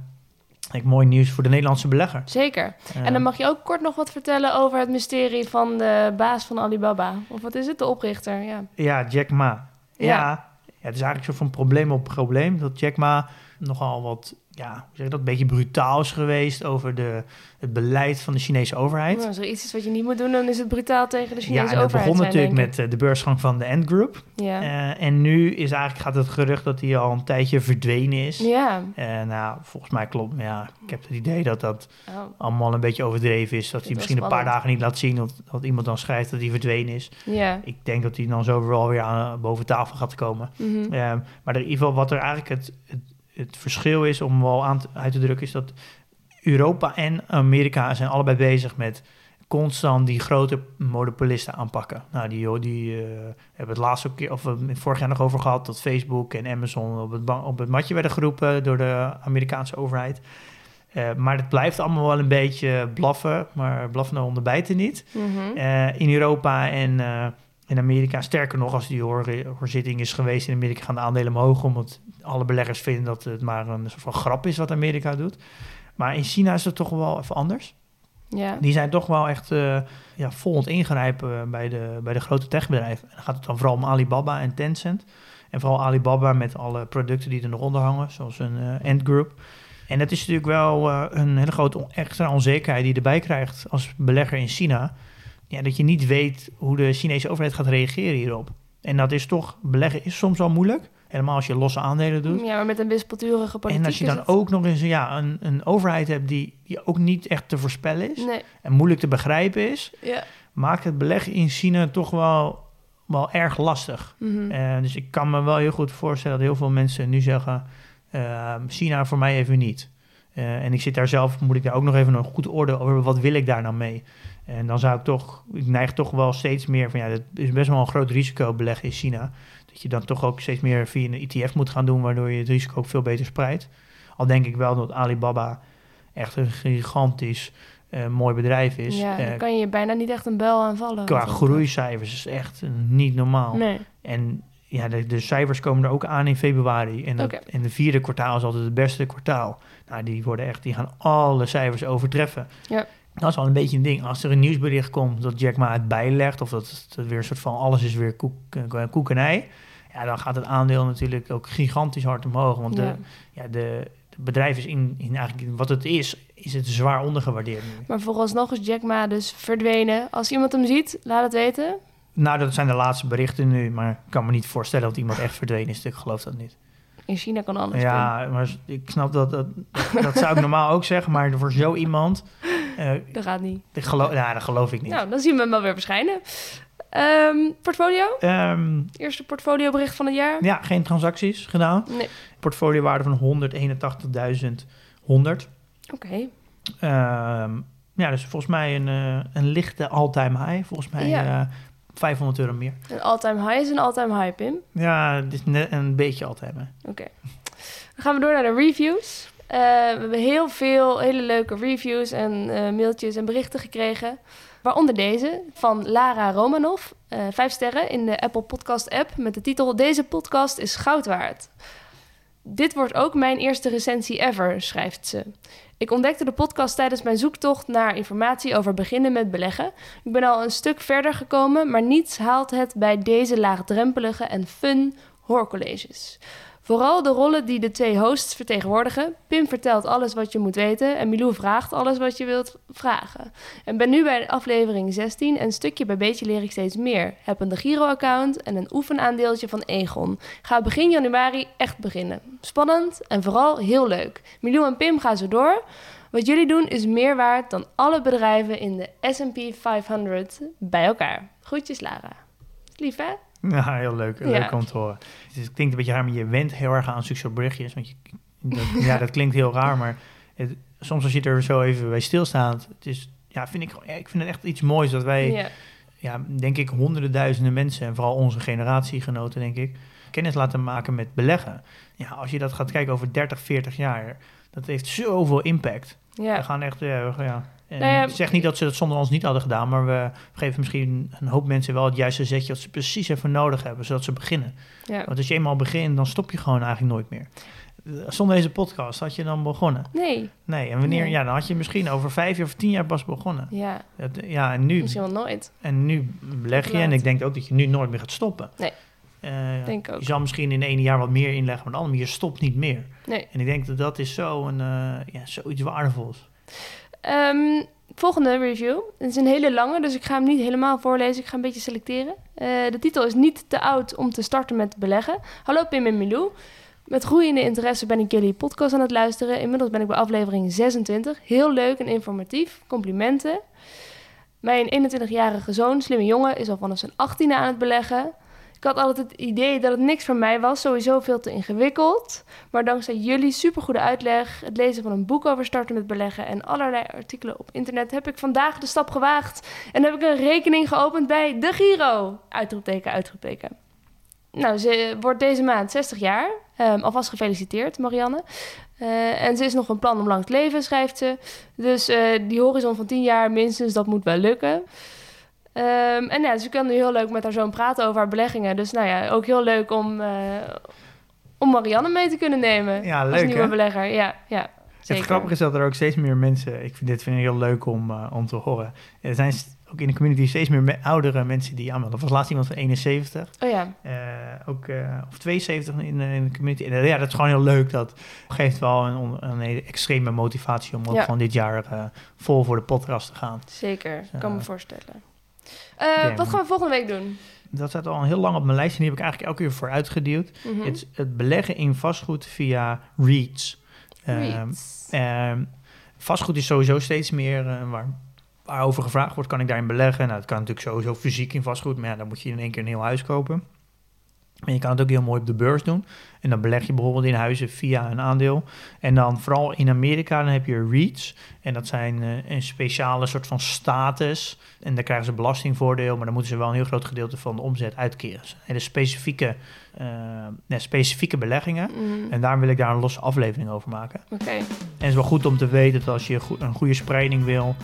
ik, mooi nieuws voor de Nederlandse belegger.
zeker. En
Ehm,
dan mag je ook kort nog wat vertellen over het mysterie van de baas van Alibaba. Of wat is het? De oprichter, ja.
Ja, Jack Ma. Ja.
Ja.
ja, het is eigenlijk zo van probleem op probleem. Dat Jack Ma nogal wat ja, hoe zeg je dat, een beetje brutaal is geweest over de, het beleid van de Chinese overheid.
Nou, als er iets is wat je niet moet doen, dan is het brutaal tegen de
Ja,
Chinese
en dat
overheid.
begon
zijn,
natuurlijk met eh, de beursgang van de Ant Group.
ik. Ja.
Eh, en nu is eigenlijk, gaat het gerucht dat hij al een tijdje verdwenen is.
ja.
En nou, volgens mij klopt. maar Ja, ik heb het idee dat dat
Oh.
allemaal een beetje overdreven is. Dat hij misschien een paar dagen niet laat zien. Of dat iemand dan schrijft dat hij verdwenen is.
Ja.
Ik denk dat hij dan zo wel weer aan, boven tafel gaat komen. Ehm, maar in ieder geval wat er eigenlijk het, het, het verschil is om wel aan te, uit te drukken... is dat Europa en Amerika zijn allebei bezig met constant die grote monopolisten aanpakken. Nou, die, die eh, hebben het laatste keer, of we het vorig jaar nog over gehad... dat Facebook en Amazon op het, op het matje werden geroepen door de Amerikaanse overheid... Eh, maar het blijft allemaal wel een beetje blaffen, maar blaffende honden bijten niet.
Mhm.
Eh, in Europa en eh, in Amerika. Sterker nog, als die hoor, hoorzitting is geweest in Amerika, gaan de aandelen omhoog. Omdat alle beleggers vinden dat het maar een soort van grap is wat Amerika doet. Maar in China is het toch wel even anders.
Ja.
Die zijn toch wel echt eh ja, ingrijpen bij de, bij de grote techbedrijven. En dan gaat het dan vooral om Alibaba en Tencent. En vooral Alibaba met alle producten die er nog onder hangen, zoals een eh Ant Group. En dat is natuurlijk wel eh, een hele grote extra onzekerheid die je erbij krijgt als belegger in China. Ja, dat je niet weet hoe de Chinese overheid gaat reageren hierop. En dat is toch, beleggen is soms wel moeilijk. Helemaal als je losse aandelen doet.
ja, maar met een wispelturige politiek
En als je dan
het-
ook nog eens ja, een, een overheid hebt die, die ook niet echt te voorspellen is.
Nee.
En moeilijk te begrijpen is
Ja.
maakt het beleggen in China toch wel, wel erg lastig.
Mhm.
Eh, dus ik kan me wel heel goed voorstellen dat heel veel mensen nu zeggen: eh, China voor mij even niet. Eh, en ik zit daar zelf, moet ik daar ook nog even een goed oordeel over. Wat wil ik daar nou mee? En dan zou ik toch, ik neig toch wel steeds meer van ja, dat is best wel een groot risico beleggen in China. Dat je dan toch ook steeds meer via een ETF moet gaan doen, waardoor je het risico ook veel beter spreidt. Al denk ik wel dat Alibaba echt een gigantisch eh, mooi bedrijf is.
ja,
Eh,
daar kan je bijna niet echt een bel aanvallen.
qua groeicijfers is echt eh, niet normaal.
Nee.
En ja, de, de cijfers komen er ook aan in februari. En, dat, en de vierde kwartaal is altijd het beste kwartaal. Nou, die worden echt, die gaan alle cijfers overtreffen.
Ja.
Dat is wel een beetje een ding. Als er een nieuwsbericht komt dat Jack Ma het bijlegt, of dat het weer een soort van alles is weer koek, eh, koek en ei. Ja, dan gaat het aandeel natuurlijk ook gigantisch hard omhoog. Want de, ja, de, bedrijf is in, in eigenlijk wat het is, is het zwaar ondergewaardeerd nu.
Maar vooralsnog is Jack Ma dus verdwenen. Als iemand hem ziet, laat het weten.
Nou, dat zijn de laatste berichten nu, maar ik kan me niet voorstellen dat iemand echt verdwenen is. Ik geloof dat niet.
In China kan alles.
Ja, maar ik snap dat, dat, dat zou ik [laughs] normaal ook zeggen, maar voor zo iemand, eh
Dat gaat niet.
ik geloof, nou, dat geloof ik niet.
Nou, dan zien we hem wel weer verschijnen. Ehm, portfolio?
Ehm,
Eerste portfoliobericht van het jaar?
ja, geen transacties gedaan.
Nee.
Portfoliowaarde van 181.100.
Oké.
Ehm, ja, dus volgens mij een, eh, een lichte all-time high. Volgens mij
Ja.
eh, 500 euro meer.
Een all-time high is een all-time high, Pim.
Ja, het is net een beetje all-time high.
Oké. Dan gaan we door naar de reviews. Eh, we hebben heel veel hele leuke reviews en eh, mailtjes en berichten gekregen. Waaronder deze van Lara Romanov. Eh, vijf sterren in de Apple Podcast app met de titel Deze podcast is goud waard. Dit wordt ook mijn eerste recensie ever, schrijft ze. Ik ontdekte de podcast tijdens mijn zoektocht naar informatie over beginnen met beleggen. Ik ben al een stuk verder gekomen, maar niets haalt het bij deze laagdrempelige en fun hoorcolleges. Vooral de rollen die de twee hosts vertegenwoordigen. Pim vertelt alles wat je moet weten en Milou vraagt alles wat je wilt vragen. En ben nu bij aflevering 16 en stukje bij beetje leer ik steeds meer. Heb een de Giro-account en een oefenaandeeltje van Egon. Ga begin januari echt beginnen. Spannend en vooral heel leuk. Milou en Pim gaan zo door. Wat jullie doen is meer waard dan alle bedrijven in de S&P 500 bij elkaar. Groetjes Lara. Lief hè? [laughs]
Ja, heel leuk.
Ja.
Leuk om te horen. Dus het klinkt een beetje raar, maar je went heel erg aan zulke soort berichtjes. Want je, dat, [laughs] ja, dat klinkt heel raar, maar het, soms als je er zo even bij stilstaat, het is, ja, vind ik, ik vind het echt iets moois dat wij, ja.
Ja.
denk ik, honderden duizenden mensen, en vooral onze generatiegenoten, denk ik, kennis laten maken met beleggen. Ja, als je dat gaat kijken over 30, 40 jaar, dat heeft zoveel impact. We
Ja.
gaan echt, ja, we- ja. En
Nou ja,
ik zeg niet dat ze dat zonder ons niet hadden gedaan, maar we geven misschien een hoop mensen wel het juiste zetje dat ze precies even nodig hebben, zodat ze beginnen.
ja.
Want als je eenmaal begint, dan stop je gewoon eigenlijk nooit meer. Zonder deze podcast had je dan begonnen.
Nee.
Nee, en wanneer,
Nee.
ja, dan had je misschien over vijf jaar of tien jaar pas begonnen.
Ja.
Dat- ja, en nu,
Misschien wel nooit.
en nu beleg je,
Laat.
en ik denk ook dat je nu nooit meer gaat stoppen.
Nee.
Eh,
Denk ook.
Je zal misschien in ene jaar wat meer inleggen, maar andere, maar je stopt niet meer.
Nee.
En ik denk dat dat is zo een, eh, ja, zoiets waardevols.
Ehm, volgende review. Het is een hele lange, dus ik ga hem niet helemaal voorlezen. Ik ga een beetje selecteren. Eh, de titel is Niet te oud om te starten met beleggen. Hallo Pim en Milou. Met groeiende interesse ben ik jullie podcast aan het luisteren. Inmiddels ben ik bij aflevering 26. Heel leuk en informatief. Complimenten. Mijn 21-jarige zoon, slimme jongen, is al vanaf zijn 18e aan het beleggen. Ik had altijd het idee dat het niks voor mij was, sowieso veel te ingewikkeld. Maar dankzij jullie supergoede uitleg, het lezen van een boek over starten met beleggen en allerlei artikelen op internet heb ik vandaag de stap gewaagd. En heb ik een rekening geopend bij de Giro. Uitroepteken, uitroepteken. Nou, ze wordt deze maand 60 jaar. Ehm, alvast gefeliciteerd, Marianne. Eh, en ze is nog van plan om lang te leven, schrijft ze. Dus eh, die horizon van 10 jaar minstens, dat moet wel lukken. Ehm, en ja, ze kan nu heel leuk met haar zoon praten over haar beleggingen. Dus nou ja, ook heel leuk om, eh, om Marianne mee te kunnen nemen.
Ja,
als
leuk
nieuwe
hè?
belegger. Ja, ja. Zeker.
Het grappige is dat er ook steeds meer mensen, ik vind dit vind ik heel leuk om, eh, om te horen. Er zijn ook in de community steeds meer me- oudere mensen die aanmelden. Er was laatst iemand van 71,
Oh ja,
eh, ook, of 72 in, de- in de community. En, ja, dat is gewoon heel leuk. Dat geeft wel een, een hele extreme motivatie om ook
Ja.
gewoon dit jaar vol voor de podcast te gaan.
zeker.
Zo.
Kan me voorstellen. Eh, wat gaan we volgende week doen?
Dat staat al heel lang op mijn lijst en die heb ik eigenlijk elke keer voor uitgeduwd.
Mhm.
Het, beleggen in vastgoed via REITs. Ehm,
Reads.
Ehm, vastgoed is sowieso steeds meer eh, waar, waarover gevraagd wordt, kan ik daarin beleggen? Nou, dat kan natuurlijk sowieso fysiek in vastgoed, maar ja, dan moet je in één keer een heel huis kopen. En je kan het ook heel mooi op de beurs doen. En dan beleg je bijvoorbeeld in huizen via een aandeel. En dan vooral in Amerika, dan heb je REITs. En dat zijn eh, een speciale soort van status. En daar krijgen ze belastingvoordeel, maar dan moeten ze wel een heel groot gedeelte van de omzet uitkeren. Dus hele specifieke, eh, nee, specifieke beleggingen.
Mhm.
En daarom wil ik daar een losse aflevering over maken.
Oké,
En het is wel goed om te weten dat als je een goede spreiding wil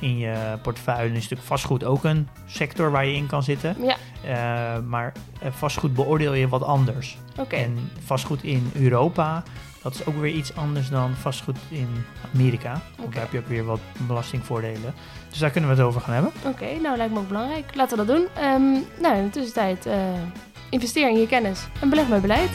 in je portefeuille, dan is natuurlijk vastgoed ook een sector waar je in kan zitten.
ja,
Eh, maar eh, vastgoed beoordeel je wat anders.
oké.
En vastgoed in Europa, dat is ook weer iets anders dan vastgoed in Amerika. Want
Oké.
daar heb je ook weer wat belastingvoordelen. Dus daar kunnen we het over gaan hebben.
Oké, nou lijkt me ook belangrijk. Laten we dat doen. Ehm, nou, in de tussentijd, eh, investeer in je kennis en beleg met beleid.